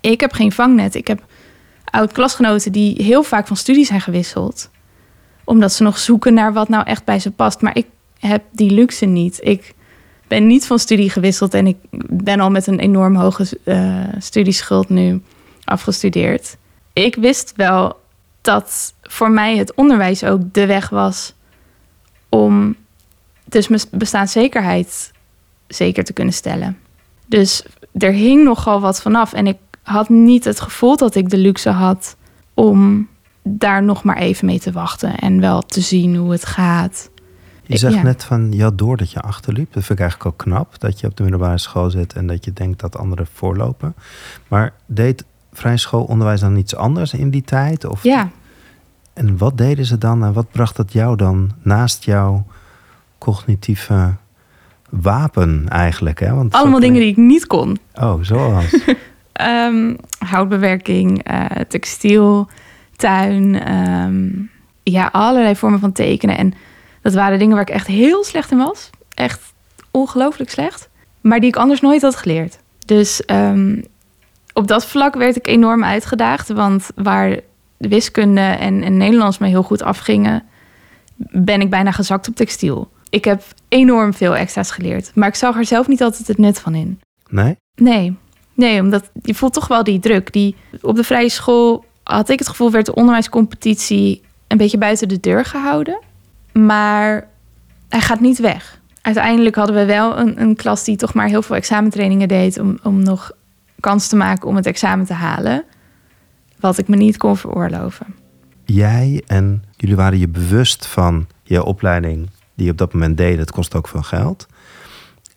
Ik heb geen vangnet. Ik heb oud-klasgenoten die heel vaak van studie zijn gewisseld. Omdat ze nog zoeken naar wat nou echt bij ze past. Maar ik heb die luxe niet. Ik ben niet van studie gewisseld en ik ben al met een enorm hoge uh, studieschuld nu afgestudeerd. Ik wist wel dat voor mij het onderwijs ook de weg was om dus mijn bestaanszekerheid zeker te kunnen stellen. Dus er hing nogal wat vanaf en ik had niet het gevoel dat ik de luxe had om daar nog maar even mee te wachten en wel te zien hoe het gaat. Je zegt net van, ja, door dat je achterliep. Dat vind ik eigenlijk ook knap, dat je op de middelbare school zit en dat je denkt dat anderen voorlopen. Maar deed vrij schoolonderwijs dan iets anders in die tijd? Of... Ja. En wat deden ze dan en wat bracht dat jou dan naast jouw cognitieve wapen eigenlijk? Hè? Want Allemaal dingen die ik niet kon. Oh, zoals? um, houtbewerking, uh, textiel, tuin. Ehm, ja, allerlei vormen van tekenen. En dat waren dingen waar ik echt heel slecht in was. Echt ongelooflijk slecht. Maar die ik anders nooit had geleerd. Dus ehm, op dat vlak werd ik enorm uitgedaagd. Want waar de wiskunde en, en Nederlands me heel goed afgingen, ben ik bijna gezakt op textiel. Ik heb enorm veel extra's geleerd. Maar ik zag er zelf niet altijd het nut van in. Nee? Nee. Nee, omdat je voelt toch wel die druk. Die, op de vrije school had ik het gevoel, werd de onderwijscompetitie een beetje buiten de deur gehouden. Maar hij gaat niet weg. Uiteindelijk hadden we wel een, een klas die toch maar heel veel examentrainingen deed om, om nog kans te maken om het examen te halen. Wat ik me niet kon veroorloven. Jij en jullie waren je bewust van je opleiding die je op dat moment deed. Het kost ook veel geld.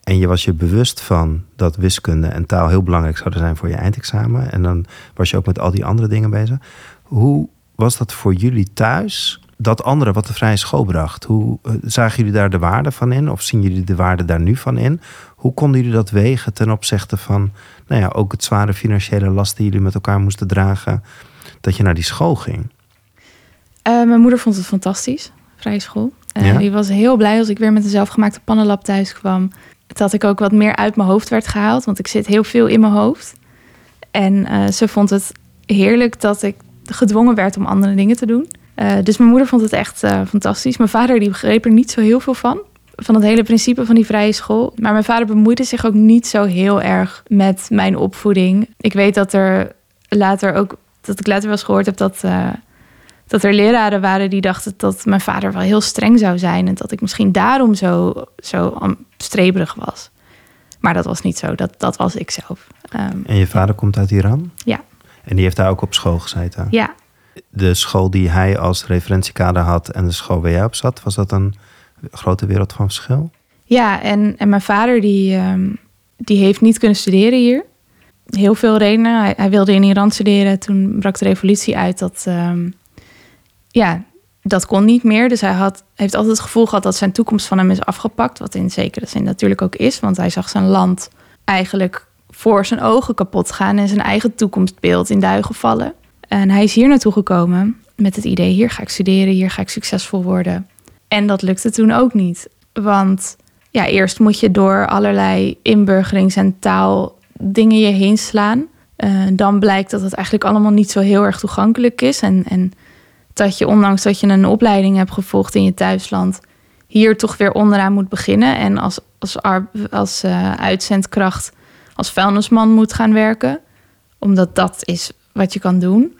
En je was je bewust van dat wiskunde en taal heel belangrijk zouden zijn voor je eindexamen. En dan was je ook met al die andere dingen bezig. Hoe was dat voor jullie thuis? Dat andere wat de vrije school bracht. Hoe eh, zagen jullie daar de waarde van in? Of zien jullie de waarde daar nu van in? Hoe konden jullie dat wegen ten opzichte van nou ja, ook het zware financiële last die jullie met elkaar moesten dragen? Dat je naar die school ging? Uh, mijn moeder vond het fantastisch, vrije school. Uh, Die was heel blij als ik weer met een zelfgemaakte pannenlap thuis kwam dat ik ook wat meer uit mijn hoofd werd gehaald. Want ik zit heel veel in mijn hoofd. En uh, ze vond het heerlijk dat ik gedwongen werd om andere dingen te doen. Uh, dus mijn moeder vond het echt uh, fantastisch. Mijn vader die begreep er niet zo heel veel van. Van het hele principe van die vrije school. Maar mijn vader bemoeide zich ook niet zo heel erg met mijn opvoeding. Ik weet dat er later ook, dat ik later wel eens gehoord heb dat dat er leraren waren die dachten dat mijn vader wel heel streng zou zijn. En dat ik misschien daarom zo, zo streberig was. Maar dat was niet zo. Dat, dat was ik zelf. Um, en je vader komt uit Iran? Ja. En die heeft daar ook op school gezeten? Ja. De school die hij als referentiekader had en de school waar jij op zat, was dat een grote wereld van verschil? Ja, en, en mijn vader die, um, die heeft niet kunnen studeren hier. Heel veel redenen. Hij, wilde in Iran studeren. Toen brak de revolutie uit dat, um, ja, dat kon niet meer. Dus hij had, heeft altijd het gevoel gehad dat zijn toekomst van hem is afgepakt. Wat in zekere zin natuurlijk ook is. Want hij zag zijn land eigenlijk voor zijn ogen kapot gaan en zijn eigen toekomstbeeld in duigen vallen. En hij is hier naartoe gekomen met het idee: hier ga ik studeren, hier ga ik succesvol worden. En dat lukte toen ook niet. Want ja, eerst moet je door allerlei inburgerings- en taaldingen je heen slaan. Uh, dan blijkt dat het eigenlijk allemaal niet zo heel erg toegankelijk is. En, en dat je, ondanks dat je een opleiding hebt gevolgd in je thuisland, hier toch weer onderaan moet beginnen. En als, als, als uh, uitzendkracht, als vuilnisman moet gaan werken. Omdat dat is wat je kan doen,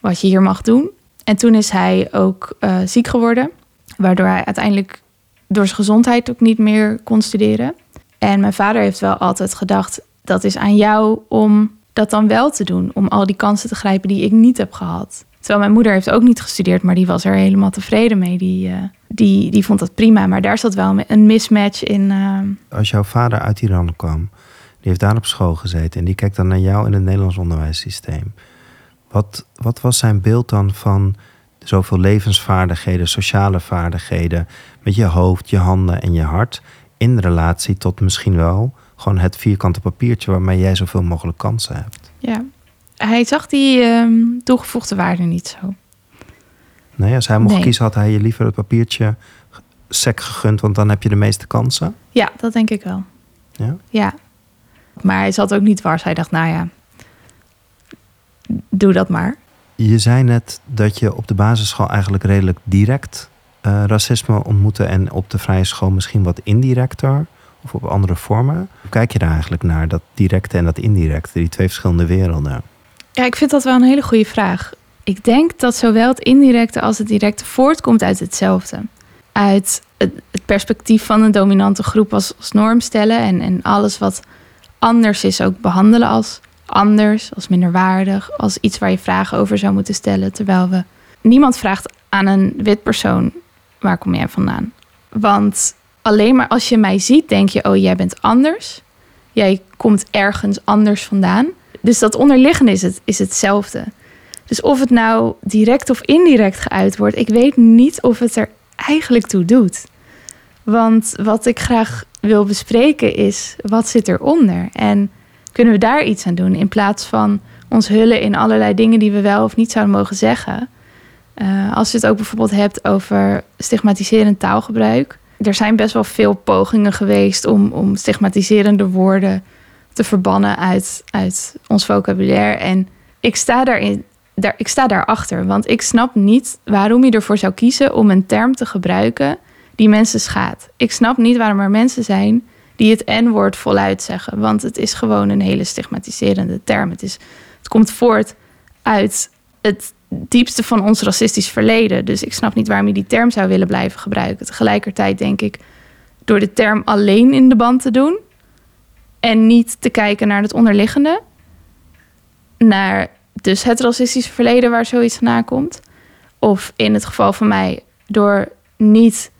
wat je hier mag doen. En toen is hij ook uh, ziek geworden, waardoor hij uiteindelijk door zijn gezondheid ook niet meer kon studeren. En mijn vader heeft wel altijd gedacht: dat is aan jou om dat dan wel te doen, om al die kansen te grijpen die ik niet heb gehad. Terwijl mijn moeder heeft ook niet gestudeerd, maar die was er helemaal tevreden mee. Die, uh, die, die vond dat prima, maar daar zat wel een mismatch in. Uh... Als jouw vader uit Iran kwam, die heeft daar op school gezeten en die kijkt dan naar jou in het Nederlands onderwijssysteem. Wat, wat was zijn beeld dan van zoveel levensvaardigheden, sociale vaardigheden met je hoofd, je handen en je hart in relatie tot misschien wel gewoon het vierkante papiertje waarmee jij zoveel mogelijk kansen hebt. Ja, hij zag die ehm, toegevoegde waarde niet zo. Nee, als hij mocht Nee. kiezen, had hij je liever het papiertje sec gegund, want dan heb je de meeste kansen. Ja, dat denk ik wel. Ja? Ja. Maar hij zat ook niet wars. Hij dacht, nou ja, doe dat maar. Je zei net dat je op de basisschool eigenlijk redelijk direct eh, racisme ontmoette en op de vrije school misschien wat indirecter of op andere vormen. Hoe kijk je daar eigenlijk naar, dat directe en dat indirecte, die twee verschillende werelden? Ja, ik vind dat wel een hele goede vraag. Ik denk dat zowel het indirecte als het directe voortkomt uit hetzelfde. Uit het, het perspectief van een dominante groep als, als norm stellen en, en alles wat anders is ook behandelen als anders, als minderwaardig, als iets waar je vragen over zou moeten stellen. Terwijl we niemand vraagt aan een wit persoon waar kom jij vandaan. Want alleen maar als je mij ziet, denk je, oh jij bent anders. Jij komt ergens anders vandaan. Dus dat onderliggende is, het, is hetzelfde. Dus of het nou direct of indirect geuit wordt, ik weet niet of het er eigenlijk toe doet. Want wat ik graag wil bespreken is, wat zit eronder? En kunnen we daar iets aan doen in plaats van ons hullen in allerlei dingen die we wel of niet zouden mogen zeggen? Uh, als je het ook bijvoorbeeld hebt over stigmatiserend taalgebruik. Er zijn best wel veel pogingen geweest om, om stigmatiserende woorden te verbannen uit, uit ons vocabulaire. En ik sta daarin. Daar, ik sta daarachter, want ik snap niet waarom je ervoor zou kiezen om een term te gebruiken die mensen schaadt. Ik snap niet waarom er mensen zijn die het N-woord voluit zeggen, want het is gewoon een hele stigmatiserende term. Het, is, het komt voort uit het diepste van ons racistisch verleden. Dus ik snap niet waarom je die term zou willen blijven gebruiken. Tegelijkertijd denk ik, door de term alleen in de band te doen en niet te kijken naar het onderliggende, naar dus het racistische verleden waar zoiets na komt, of in het geval van mij door niet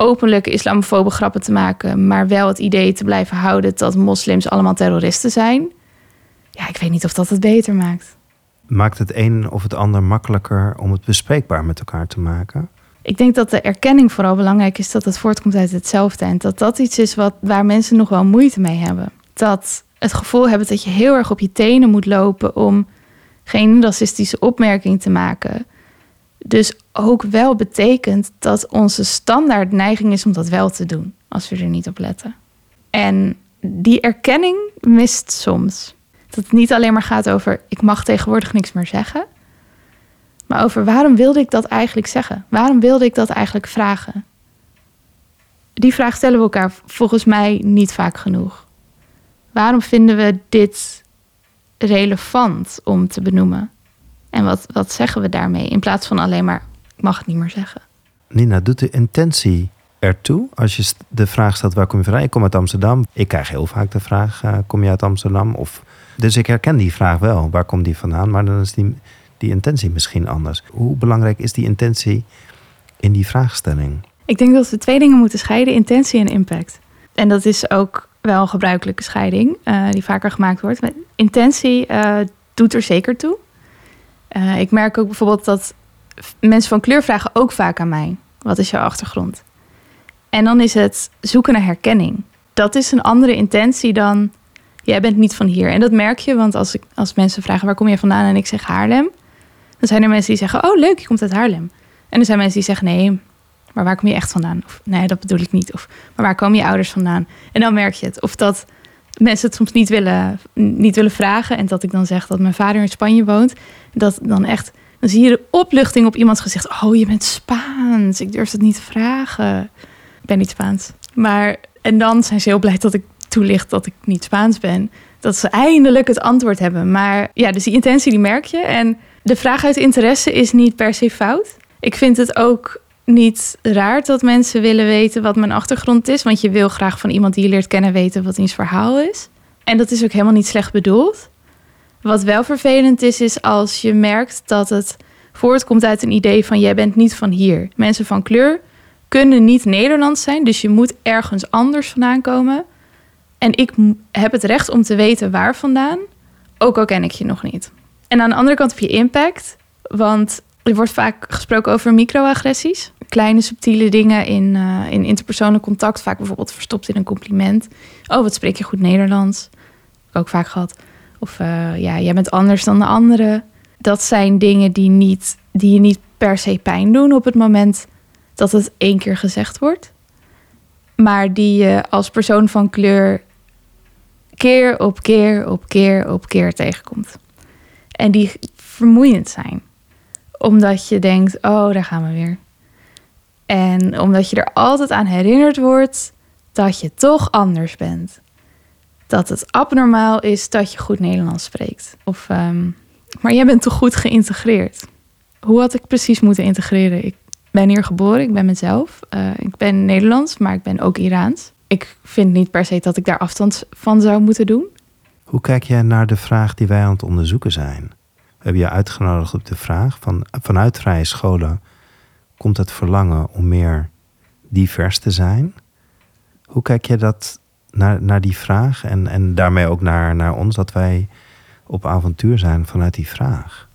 openlijke islamofobe grappen te maken, maar wel het idee te blijven houden dat moslims allemaal terroristen zijn. Ja, ik weet niet of dat het beter maakt. Maakt het een of het ander makkelijker om het bespreekbaar met elkaar te maken? Ik denk dat de erkenning vooral belangrijk is dat het voortkomt uit hetzelfde. En dat dat iets is wat, waar mensen nog wel moeite mee hebben. Dat het gevoel hebben dat je heel erg op je tenen moet lopen om geen racistische opmerking te maken. Dus ook wel betekent dat onze standaard neiging is om dat wel te doen, als we er niet op letten. En die erkenning mist soms. Dat het niet alleen maar gaat over ik mag tegenwoordig niks meer zeggen. Maar over waarom wilde ik dat eigenlijk zeggen? Waarom wilde ik dat eigenlijk vragen? Die vraag stellen we elkaar volgens mij niet vaak genoeg. Waarom vinden we dit relevant om te benoemen? En wat, wat zeggen we daarmee? In plaats van alleen maar ik mag het niet meer zeggen. Nina, doet de intentie ertoe? Als je de vraag stelt waar kom je vandaan? Ik kom uit Amsterdam. Ik krijg heel vaak de vraag, uh, kom je uit Amsterdam? Of, dus ik herken die vraag wel. Waar komt die vandaan? Maar dan is die, die intentie misschien anders. Hoe belangrijk is die intentie in die vraagstelling? Ik denk dat we twee dingen moeten scheiden: intentie en impact. En dat is ook wel een gebruikelijke scheiding uh, die vaker gemaakt wordt. Met intentie uh, doet er zeker toe. Uh, ik merk ook bijvoorbeeld dat mensen van kleur vragen ook vaak aan mij: wat is jouw achtergrond? En dan is het zoeken naar herkenning. Dat is een andere intentie dan jij bent niet van hier. En dat merk je, want als, ik, als mensen vragen waar kom je vandaan en ik zeg Haarlem, dan zijn er mensen die zeggen: oh leuk, je komt uit Haarlem. En er zijn mensen die zeggen: nee, maar waar kom je echt vandaan? Of nee, dat bedoel ik niet. Of maar waar komen je ouders vandaan? En dan merk je het. Of dat mensen het soms niet willen, niet willen vragen. En dat ik dan zeg dat mijn vader in Spanje woont. Dat dan echt, dan zie je de opluchting op iemands gezicht. Oh, je bent Spaans. Ik durf het niet te vragen. Ik ben niet Spaans. Maar, en dan zijn ze heel blij dat ik toelicht dat ik niet Spaans ben. Dat ze eindelijk het antwoord hebben. Maar ja, dus die intentie die merk je. En de vraag uit interesse is niet per se fout. Ik vind het ook niet raar dat mensen willen weten wat mijn achtergrond is. Want je wil graag van iemand die je leert kennen weten wat diens verhaal is. En dat is ook helemaal niet slecht bedoeld. Wat wel vervelend is, is als je merkt dat het voortkomt uit een idee van jij bent niet van hier. Mensen van kleur kunnen niet Nederlands zijn, dus je moet ergens anders vandaan komen. En ik heb het recht om te weten waar vandaan, ook al ken ik je nog niet. En aan de andere kant heb je impact, want Er wordt vaak gesproken over microagressies. Kleine subtiele dingen in, uh, in interpersoonlijk contact. Vaak bijvoorbeeld verstopt in een compliment. Oh, wat spreek je goed Nederlands. Heb ik ook vaak gehad. Of uh, ja, jij bent anders dan de anderen. Dat zijn dingen die, niet, die je niet per se pijn doen op het moment dat het één keer gezegd wordt. Maar die je als persoon van kleur keer op keer op keer op keer tegenkomt. En die vermoeiend zijn. Omdat je denkt, oh, daar gaan we weer. En omdat je er altijd aan herinnerd wordt dat je toch anders bent. Dat het abnormaal is dat je goed Nederlands spreekt. Of, um, maar jij bent toch goed geïntegreerd? Hoe had ik precies moeten integreren? Ik ben hier geboren, ik ben mezelf. Uh, ik ben Nederlands, maar ik ben ook Iraans. Ik vind niet per se dat ik daar afstand van zou moeten doen. Hoe kijk jij naar de vraag die wij aan het onderzoeken zijn? We hebben je uitgenodigd op de vraag van vanuit vrije scholen komt het verlangen om meer divers te zijn. Hoe kijk je dat naar, naar die vraag en, en daarmee ook naar, naar ons dat wij op avontuur zijn vanuit die vraag?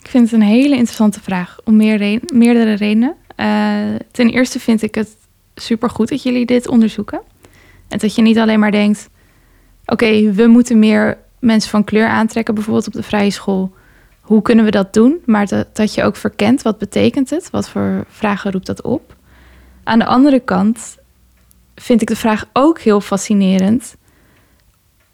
Ik vind het een hele interessante vraag om meer meerdere redenen. Uh, ten eerste vind ik het supergoed dat jullie dit onderzoeken. En dat je niet alleen maar denkt: oké, we moeten meer mensen van kleur aantrekken, bijvoorbeeld op de vrije school. Hoe kunnen we dat doen? Maar dat, dat je ook verkent wat betekent het? Wat voor vragen roept dat op? Aan de andere kant vind ik de vraag ook heel fascinerend,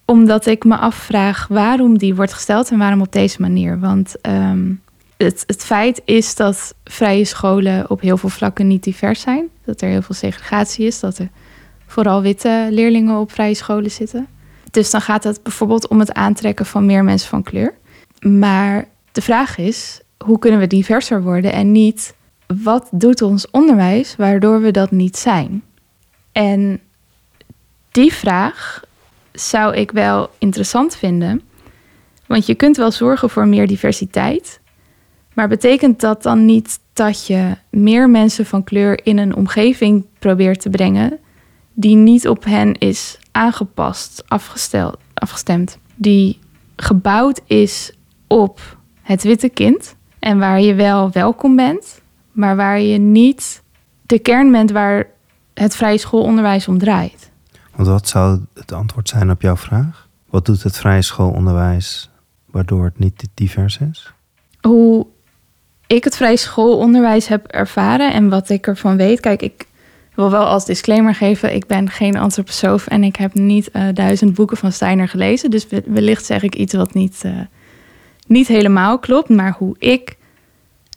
omdat ik me afvraag waarom die wordt gesteld en waarom op deze manier. Want um, het, het feit is dat vrije scholen op heel veel vlakken niet divers zijn. Dat er heel veel segregatie is, dat er vooral witte leerlingen op vrije scholen zitten. Dus dan gaat het bijvoorbeeld om het aantrekken van meer mensen van kleur. Maar de vraag is, hoe kunnen we diverser worden en niet wat doet ons onderwijs waardoor we dat niet zijn? En die vraag zou ik wel interessant vinden. Want je kunt wel zorgen voor meer diversiteit. Maar betekent dat dan niet dat je meer mensen van kleur in een omgeving probeert te brengen die niet op hen is aangepast, afgesteld, afgestemd, die gebouwd is op het witte kind en waar je wel welkom bent, maar waar je niet de kern bent waar het vrije schoolonderwijs om draait. Want wat zou het antwoord zijn op jouw vraag? Wat doet het vrije schoolonderwijs waardoor het niet divers is? Hoe ik het vrije schoolonderwijs heb ervaren en wat ik ervan weet. Kijk, ik wil wel als disclaimer geven: ik ben geen antroposoof en ik heb niet uh, duizend boeken van Steiner gelezen. Dus wellicht zeg ik iets wat niet, uh, niet helemaal klopt. Maar hoe ik.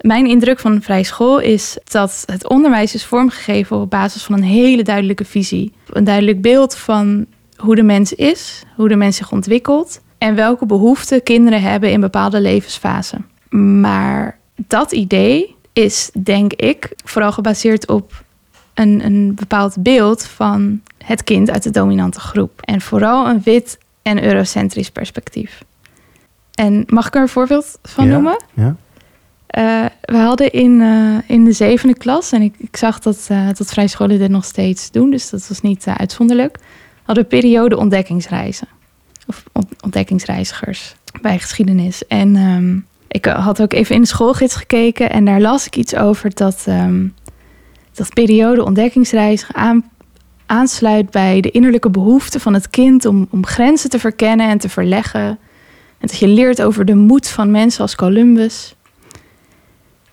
Mijn indruk van een vrije school is dat het onderwijs is vormgegeven op basis van een hele duidelijke visie. Een duidelijk beeld van hoe de mens is, hoe de mens zich ontwikkelt en welke behoeften kinderen hebben in bepaalde levensfasen. Maar dat idee is, denk ik, vooral gebaseerd op een, een bepaald beeld van het kind uit de dominante groep. En vooral een wit en eurocentrisch perspectief. En mag ik er een voorbeeld van noemen? Ja. Uh, we hadden in, uh, in de zevende klas, en ik, ik zag dat, uh, dat vrij scholen dit nog steeds doen, dus dat was niet uitzonderlijk, hadden we periode ontdekkingsreizen. Of ontdekkingsreizigers bij geschiedenis. En um, ik had ook even in de schoolgids gekeken en daar las ik iets over dat, um, dat periode ontdekkingsreis aan, aansluit bij de innerlijke behoefte van het kind om, om grenzen te verkennen en te verleggen. Dat je leert over de moed van mensen als Columbus.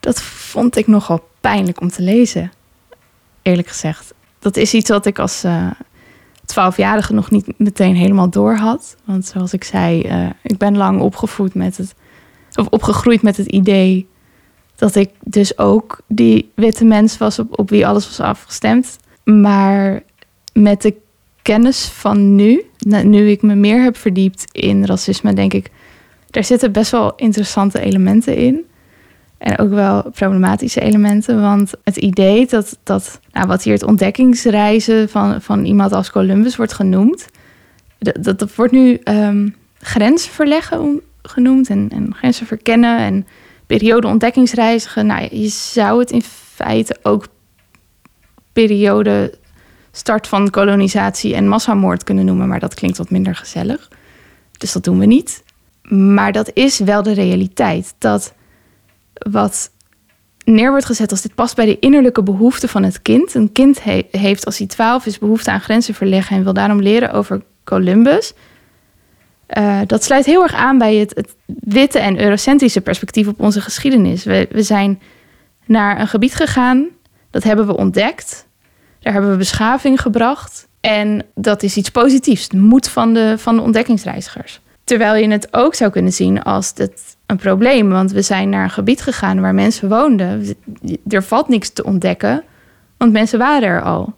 Dat vond ik nogal pijnlijk om te lezen, eerlijk gezegd. Dat is iets wat ik als uh, twaalfjarige nog niet meteen helemaal door had. Want zoals ik zei, uh, ik ben lang opgevoed met het of opgegroeid met het idee dat ik dus ook die witte mens was op, op wie alles was afgestemd. Maar met de kennis van nu, nu ik me meer heb verdiept in racisme, denk ik, daar zitten best wel interessante elementen in. En ook wel problematische elementen. Want het idee dat, dat nou, wat hier het ontdekkingsreizen van, van iemand als Columbus wordt genoemd, dat, dat, wordt nu um, grenzen verleggen genoemd en, en grenzen verkennen en periode ontdekkingsreizigen. Nou, je zou het in feite ook periode start van kolonisatie en massamoord kunnen noemen, maar dat klinkt wat minder gezellig. Dus dat doen we niet. Maar dat is wel de realiteit. Dat wat neer wordt gezet als dit past bij de innerlijke behoeften van het kind. Een kind heeft als hij twaalf is behoefte aan grenzen verleggen en wil daarom leren over Columbus. Uh, dat sluit heel erg aan bij het, het, witte en eurocentrische perspectief op onze geschiedenis. We, we zijn naar een gebied gegaan, dat hebben we ontdekt. Daar hebben we beschaving gebracht. En dat is iets positiefs, de moed van de, van de ontdekkingsreizigers. Terwijl je het ook zou kunnen zien als het een probleem. Want we zijn naar een gebied gegaan waar mensen woonden. Er valt niks te ontdekken, want mensen waren er al.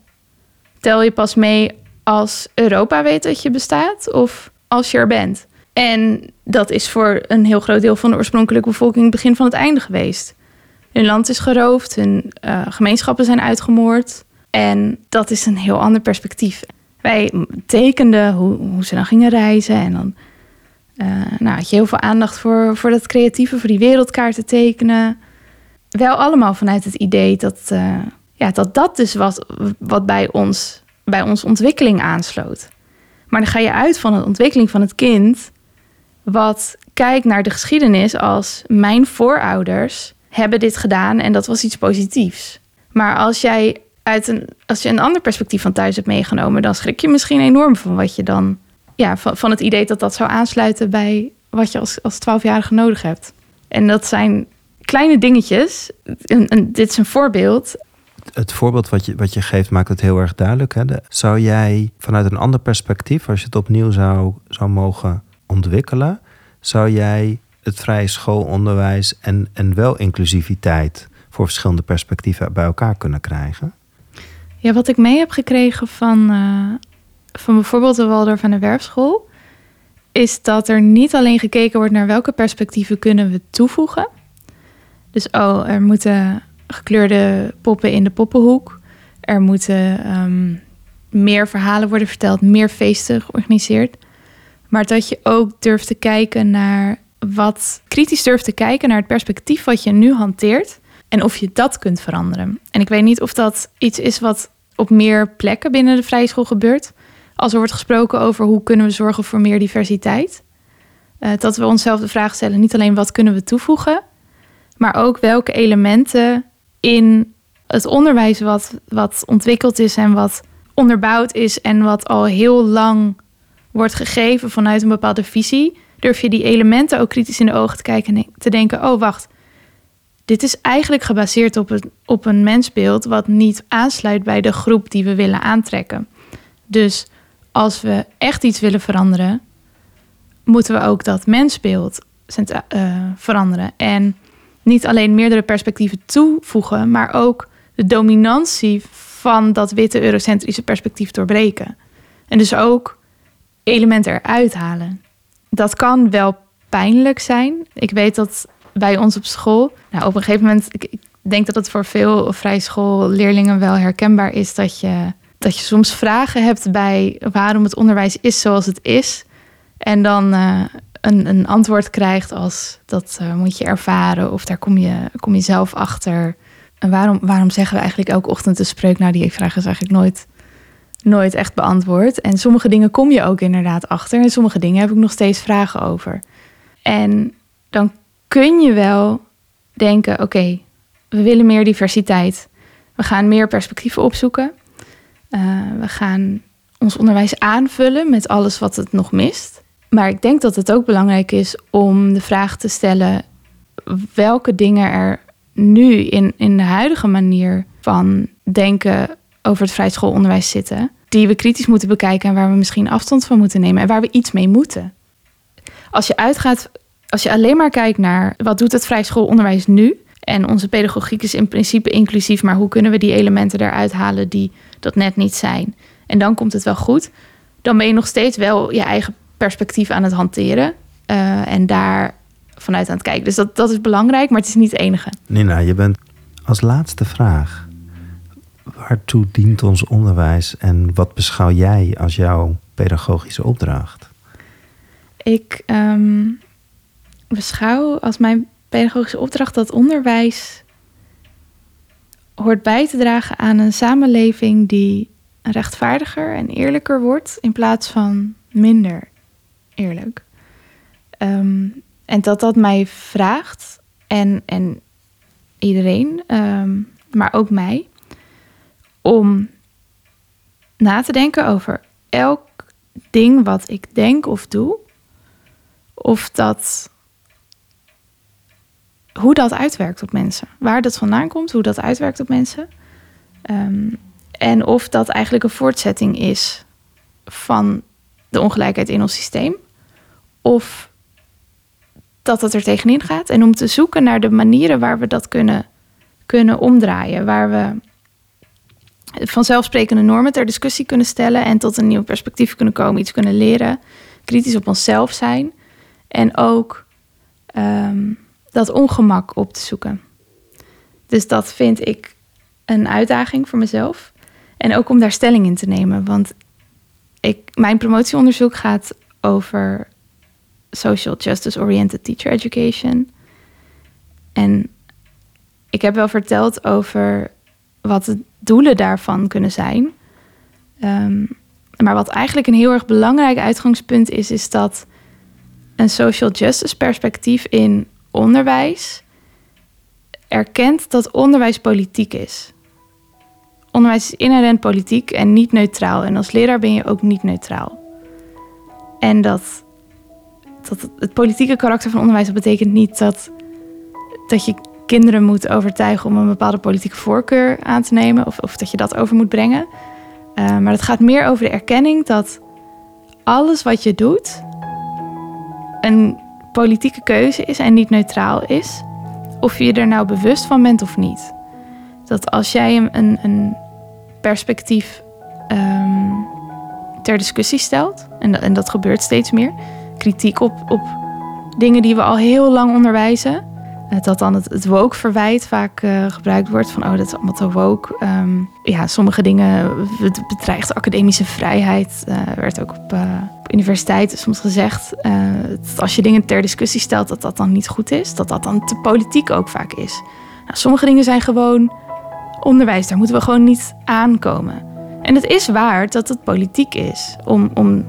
Tel je pas mee als Europa weet dat je bestaat of als je er bent. En dat is voor een heel groot deel van de oorspronkelijke bevolking het begin van het einde geweest. Hun land is geroofd, hun uh, gemeenschappen zijn uitgemoord. En dat is een heel ander perspectief. Wij tekenden hoe, hoe ze dan gingen reizen. En dan nou, had je heel veel aandacht voor, voor dat creatieve, voor die wereldkaarten tekenen. Wel allemaal vanuit het idee dat uh, ja, dat, dat dus wat, wat bij, ons, bij onze ontwikkeling aansloot. Maar dan ga je uit van de ontwikkeling van het kind, wat kijkt naar de geschiedenis als mijn voorouders hebben dit gedaan en dat was iets positiefs. Maar als jij uit een, als je een ander perspectief van thuis hebt meegenomen, dan schrik je misschien enorm van wat je dan, ja, van, van het idee dat dat zou aansluiten bij wat je als, als 12-jarige nodig hebt. En dat zijn kleine dingetjes. En, dit is een voorbeeld. Het voorbeeld wat je, wat je geeft maakt het heel erg duidelijk. Hè? zou jij vanuit een ander perspectief, als je het opnieuw zou, zou mogen ontwikkelen, zou jij het vrije schoolonderwijs en, en wel inclusiviteit voor verschillende perspectieven bij elkaar kunnen krijgen? Ja, wat ik mee heb gekregen van, uh, van bijvoorbeeld de Waldorf van de Werfschool, is dat er niet alleen gekeken wordt naar welke perspectieven kunnen we toevoegen. Dus oh, er moeten gekleurde poppen in de poppenhoek. Er moeten um, meer verhalen worden verteld, meer feesten georganiseerd. Maar dat je ook durft te kijken naar wat kritisch durft te kijken naar het perspectief wat je nu hanteert en of je dat kunt veranderen. En ik weet niet of dat iets is wat op meer plekken binnen de vrije school gebeurt. Als er wordt gesproken over hoe kunnen we zorgen voor meer diversiteit. Uh, dat we onszelf de vraag stellen, niet alleen wat kunnen we toevoegen, maar ook welke elementen in het onderwijs wat, wat ontwikkeld is en wat onderbouwd is en wat al heel lang wordt gegeven vanuit een bepaalde visie, durf je die elementen ook kritisch in de ogen te kijken en te denken: oh wacht, dit is eigenlijk gebaseerd op een, op een mensbeeld wat niet aansluit bij de groep die we willen aantrekken. Dus als we echt iets willen veranderen, moeten we ook dat mensbeeld uh, veranderen. En niet alleen meerdere perspectieven toevoegen, maar ook de dominantie van dat witte eurocentrische perspectief doorbreken. En dus ook elementen eruit halen. Dat kan wel pijnlijk zijn. Ik weet dat bij ons op school, nou, op een gegeven moment, ik, ik denk dat het voor veel vrijschoolleerlingen wel herkenbaar is dat je, dat je soms vragen hebt bij waarom het onderwijs is zoals het is. En dan uh, een, een antwoord krijgt als dat uh, moet je ervaren of daar kom je, kom je zelf achter. En waarom, waarom zeggen we eigenlijk elke ochtend de spreuk? Nou, die vraag is eigenlijk nooit, nooit echt beantwoord. En sommige dingen kom je ook inderdaad achter. En sommige dingen heb ik nog steeds vragen over. En dan kun je wel denken: oké, we willen meer diversiteit. We gaan meer perspectieven opzoeken. Uh, we gaan ons onderwijs aanvullen met alles wat het nog mist. Maar ik denk dat het ook belangrijk is om de vraag te stellen: welke dingen er nu in, in de huidige manier van denken over het vrij schoolonderwijs zitten, die we kritisch moeten bekijken en waar we misschien afstand van moeten nemen en waar we iets mee moeten. Als je uitgaat, als je alleen maar kijkt naar wat doet het vrij schoolonderwijs nu, en onze pedagogiek is in principe inclusief, maar hoe kunnen we die elementen eruit halen die dat net niet zijn? En dan komt het wel goed. Dan ben je nog steeds wel je eigen perspectief aan het hanteren. Uh, en daar vanuit aan het kijken. Dus dat, dat is belangrijk, maar het is niet het enige. Nina, je bent als laatste vraag. Waartoe dient ons onderwijs en wat beschouw jij als jouw pedagogische opdracht? Ik um, beschouw als mijn pedagogische opdracht dat onderwijs hoort bij te dragen aan een samenleving die rechtvaardiger en eerlijker wordt in plaats van minder eerlijk. Um, en dat dat mij vraagt en, en iedereen, ehm, maar ook mij, om na te denken over elk ding wat ik denk of doe, of dat hoe dat uitwerkt op mensen. Waar dat vandaan komt, hoe dat uitwerkt op mensen. Ehm, en of dat eigenlijk een voortzetting is van de ongelijkheid in ons systeem. Of dat het er tegenin gaat. En om te zoeken naar de manieren waar we dat kunnen, kunnen omdraaien. Waar we vanzelfsprekende normen ter discussie kunnen stellen en tot een nieuw perspectief kunnen komen, iets kunnen leren, kritisch op onszelf zijn en ook ehm, dat ongemak op te zoeken. Dus dat vind ik een uitdaging voor mezelf en ook om daar stelling in te nemen, want ik, mijn promotieonderzoek gaat over social justice oriented teacher education. En ik heb wel verteld over wat de doelen daarvan kunnen zijn. Ehm, maar wat eigenlijk een heel erg belangrijk uitgangspunt is, is dat een social justice perspectief in onderwijs erkent dat onderwijs politiek is. Onderwijs is inherent politiek en niet neutraal. En als leraar ben je ook niet neutraal. En dat, dat het politieke karakter van onderwijs dat betekent niet dat, dat je kinderen moet overtuigen om een bepaalde politieke voorkeur aan te nemen of, of dat je dat over moet brengen. Uh, maar het gaat meer over de erkenning dat alles wat je doet een politieke keuze is en niet neutraal is. Of je er nou bewust van bent of niet. Dat als jij een, een perspectief um, ter discussie stelt, en, en dat gebeurt steeds meer, kritiek op, op dingen die we al heel lang onderwijzen, dat dan het, het woke-verwijt vaak uh, gebruikt wordt. Van, oh, dat is allemaal te woke. Um, ja, sommige dingen, het bedreigt academische vrijheid. Uh, werd ook op, uh, universiteiten soms gezegd. als je dingen ter discussie stelt, dat dat dan niet goed is. Dat dat dan te politiek ook vaak is. Nou, sommige dingen zijn gewoon onderwijs. Daar moeten we gewoon niet aankomen. En het is waar dat het politiek is om, om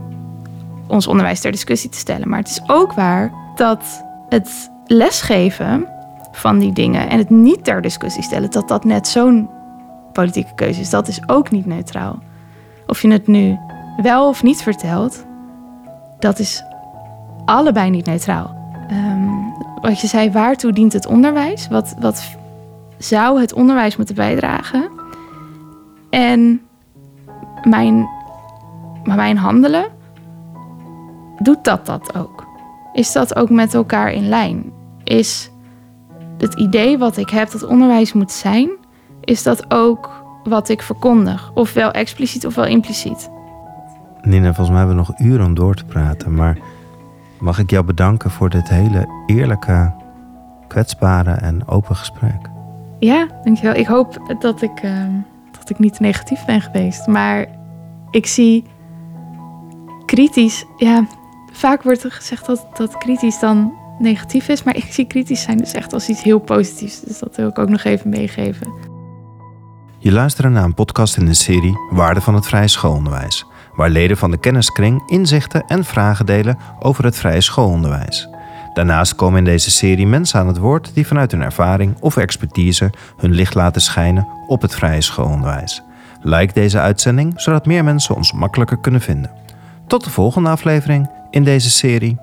ons onderwijs ter discussie te stellen. Maar het is ook waar dat het lesgeven van die dingen en het niet ter discussie stellen, dat dat net zo'n politieke keuze is. Dat is ook niet neutraal. Of je het nu wel of niet vertelt, dat is allebei niet neutraal. Um, wat je zei, waartoe dient het onderwijs? Wat, wat zou het onderwijs moeten bijdragen? En mijn, mijn handelen, doet dat dat ook? Is dat ook met elkaar in lijn? Is het idee wat ik heb dat onderwijs moet zijn, is dat ook wat ik verkondig? Ofwel expliciet ofwel impliciet. Nina, volgens mij hebben we nog uren om door te praten. Maar mag ik jou bedanken voor dit hele eerlijke, kwetsbare en open gesprek? Ja, dankjewel. Ik hoop dat ik, uh, dat ik niet negatief ben geweest. Maar ik zie kritisch. Ja, vaak wordt er gezegd dat, dat kritisch dan negatief is. Maar ik zie kritisch zijn dus echt als iets heel positiefs. Dus dat wil ik ook nog even meegeven. Je luistert naar een podcast in de serie Waarde van het Vrije Schoolonderwijs. Waar leden van de kenniskring inzichten en vragen delen over het vrije schoolonderwijs. Daarnaast komen in deze serie mensen aan het woord die vanuit hun ervaring of expertise hun licht laten schijnen op het vrije schoolonderwijs. Like deze uitzending zodat meer mensen ons makkelijker kunnen vinden. Tot de volgende aflevering in deze serie.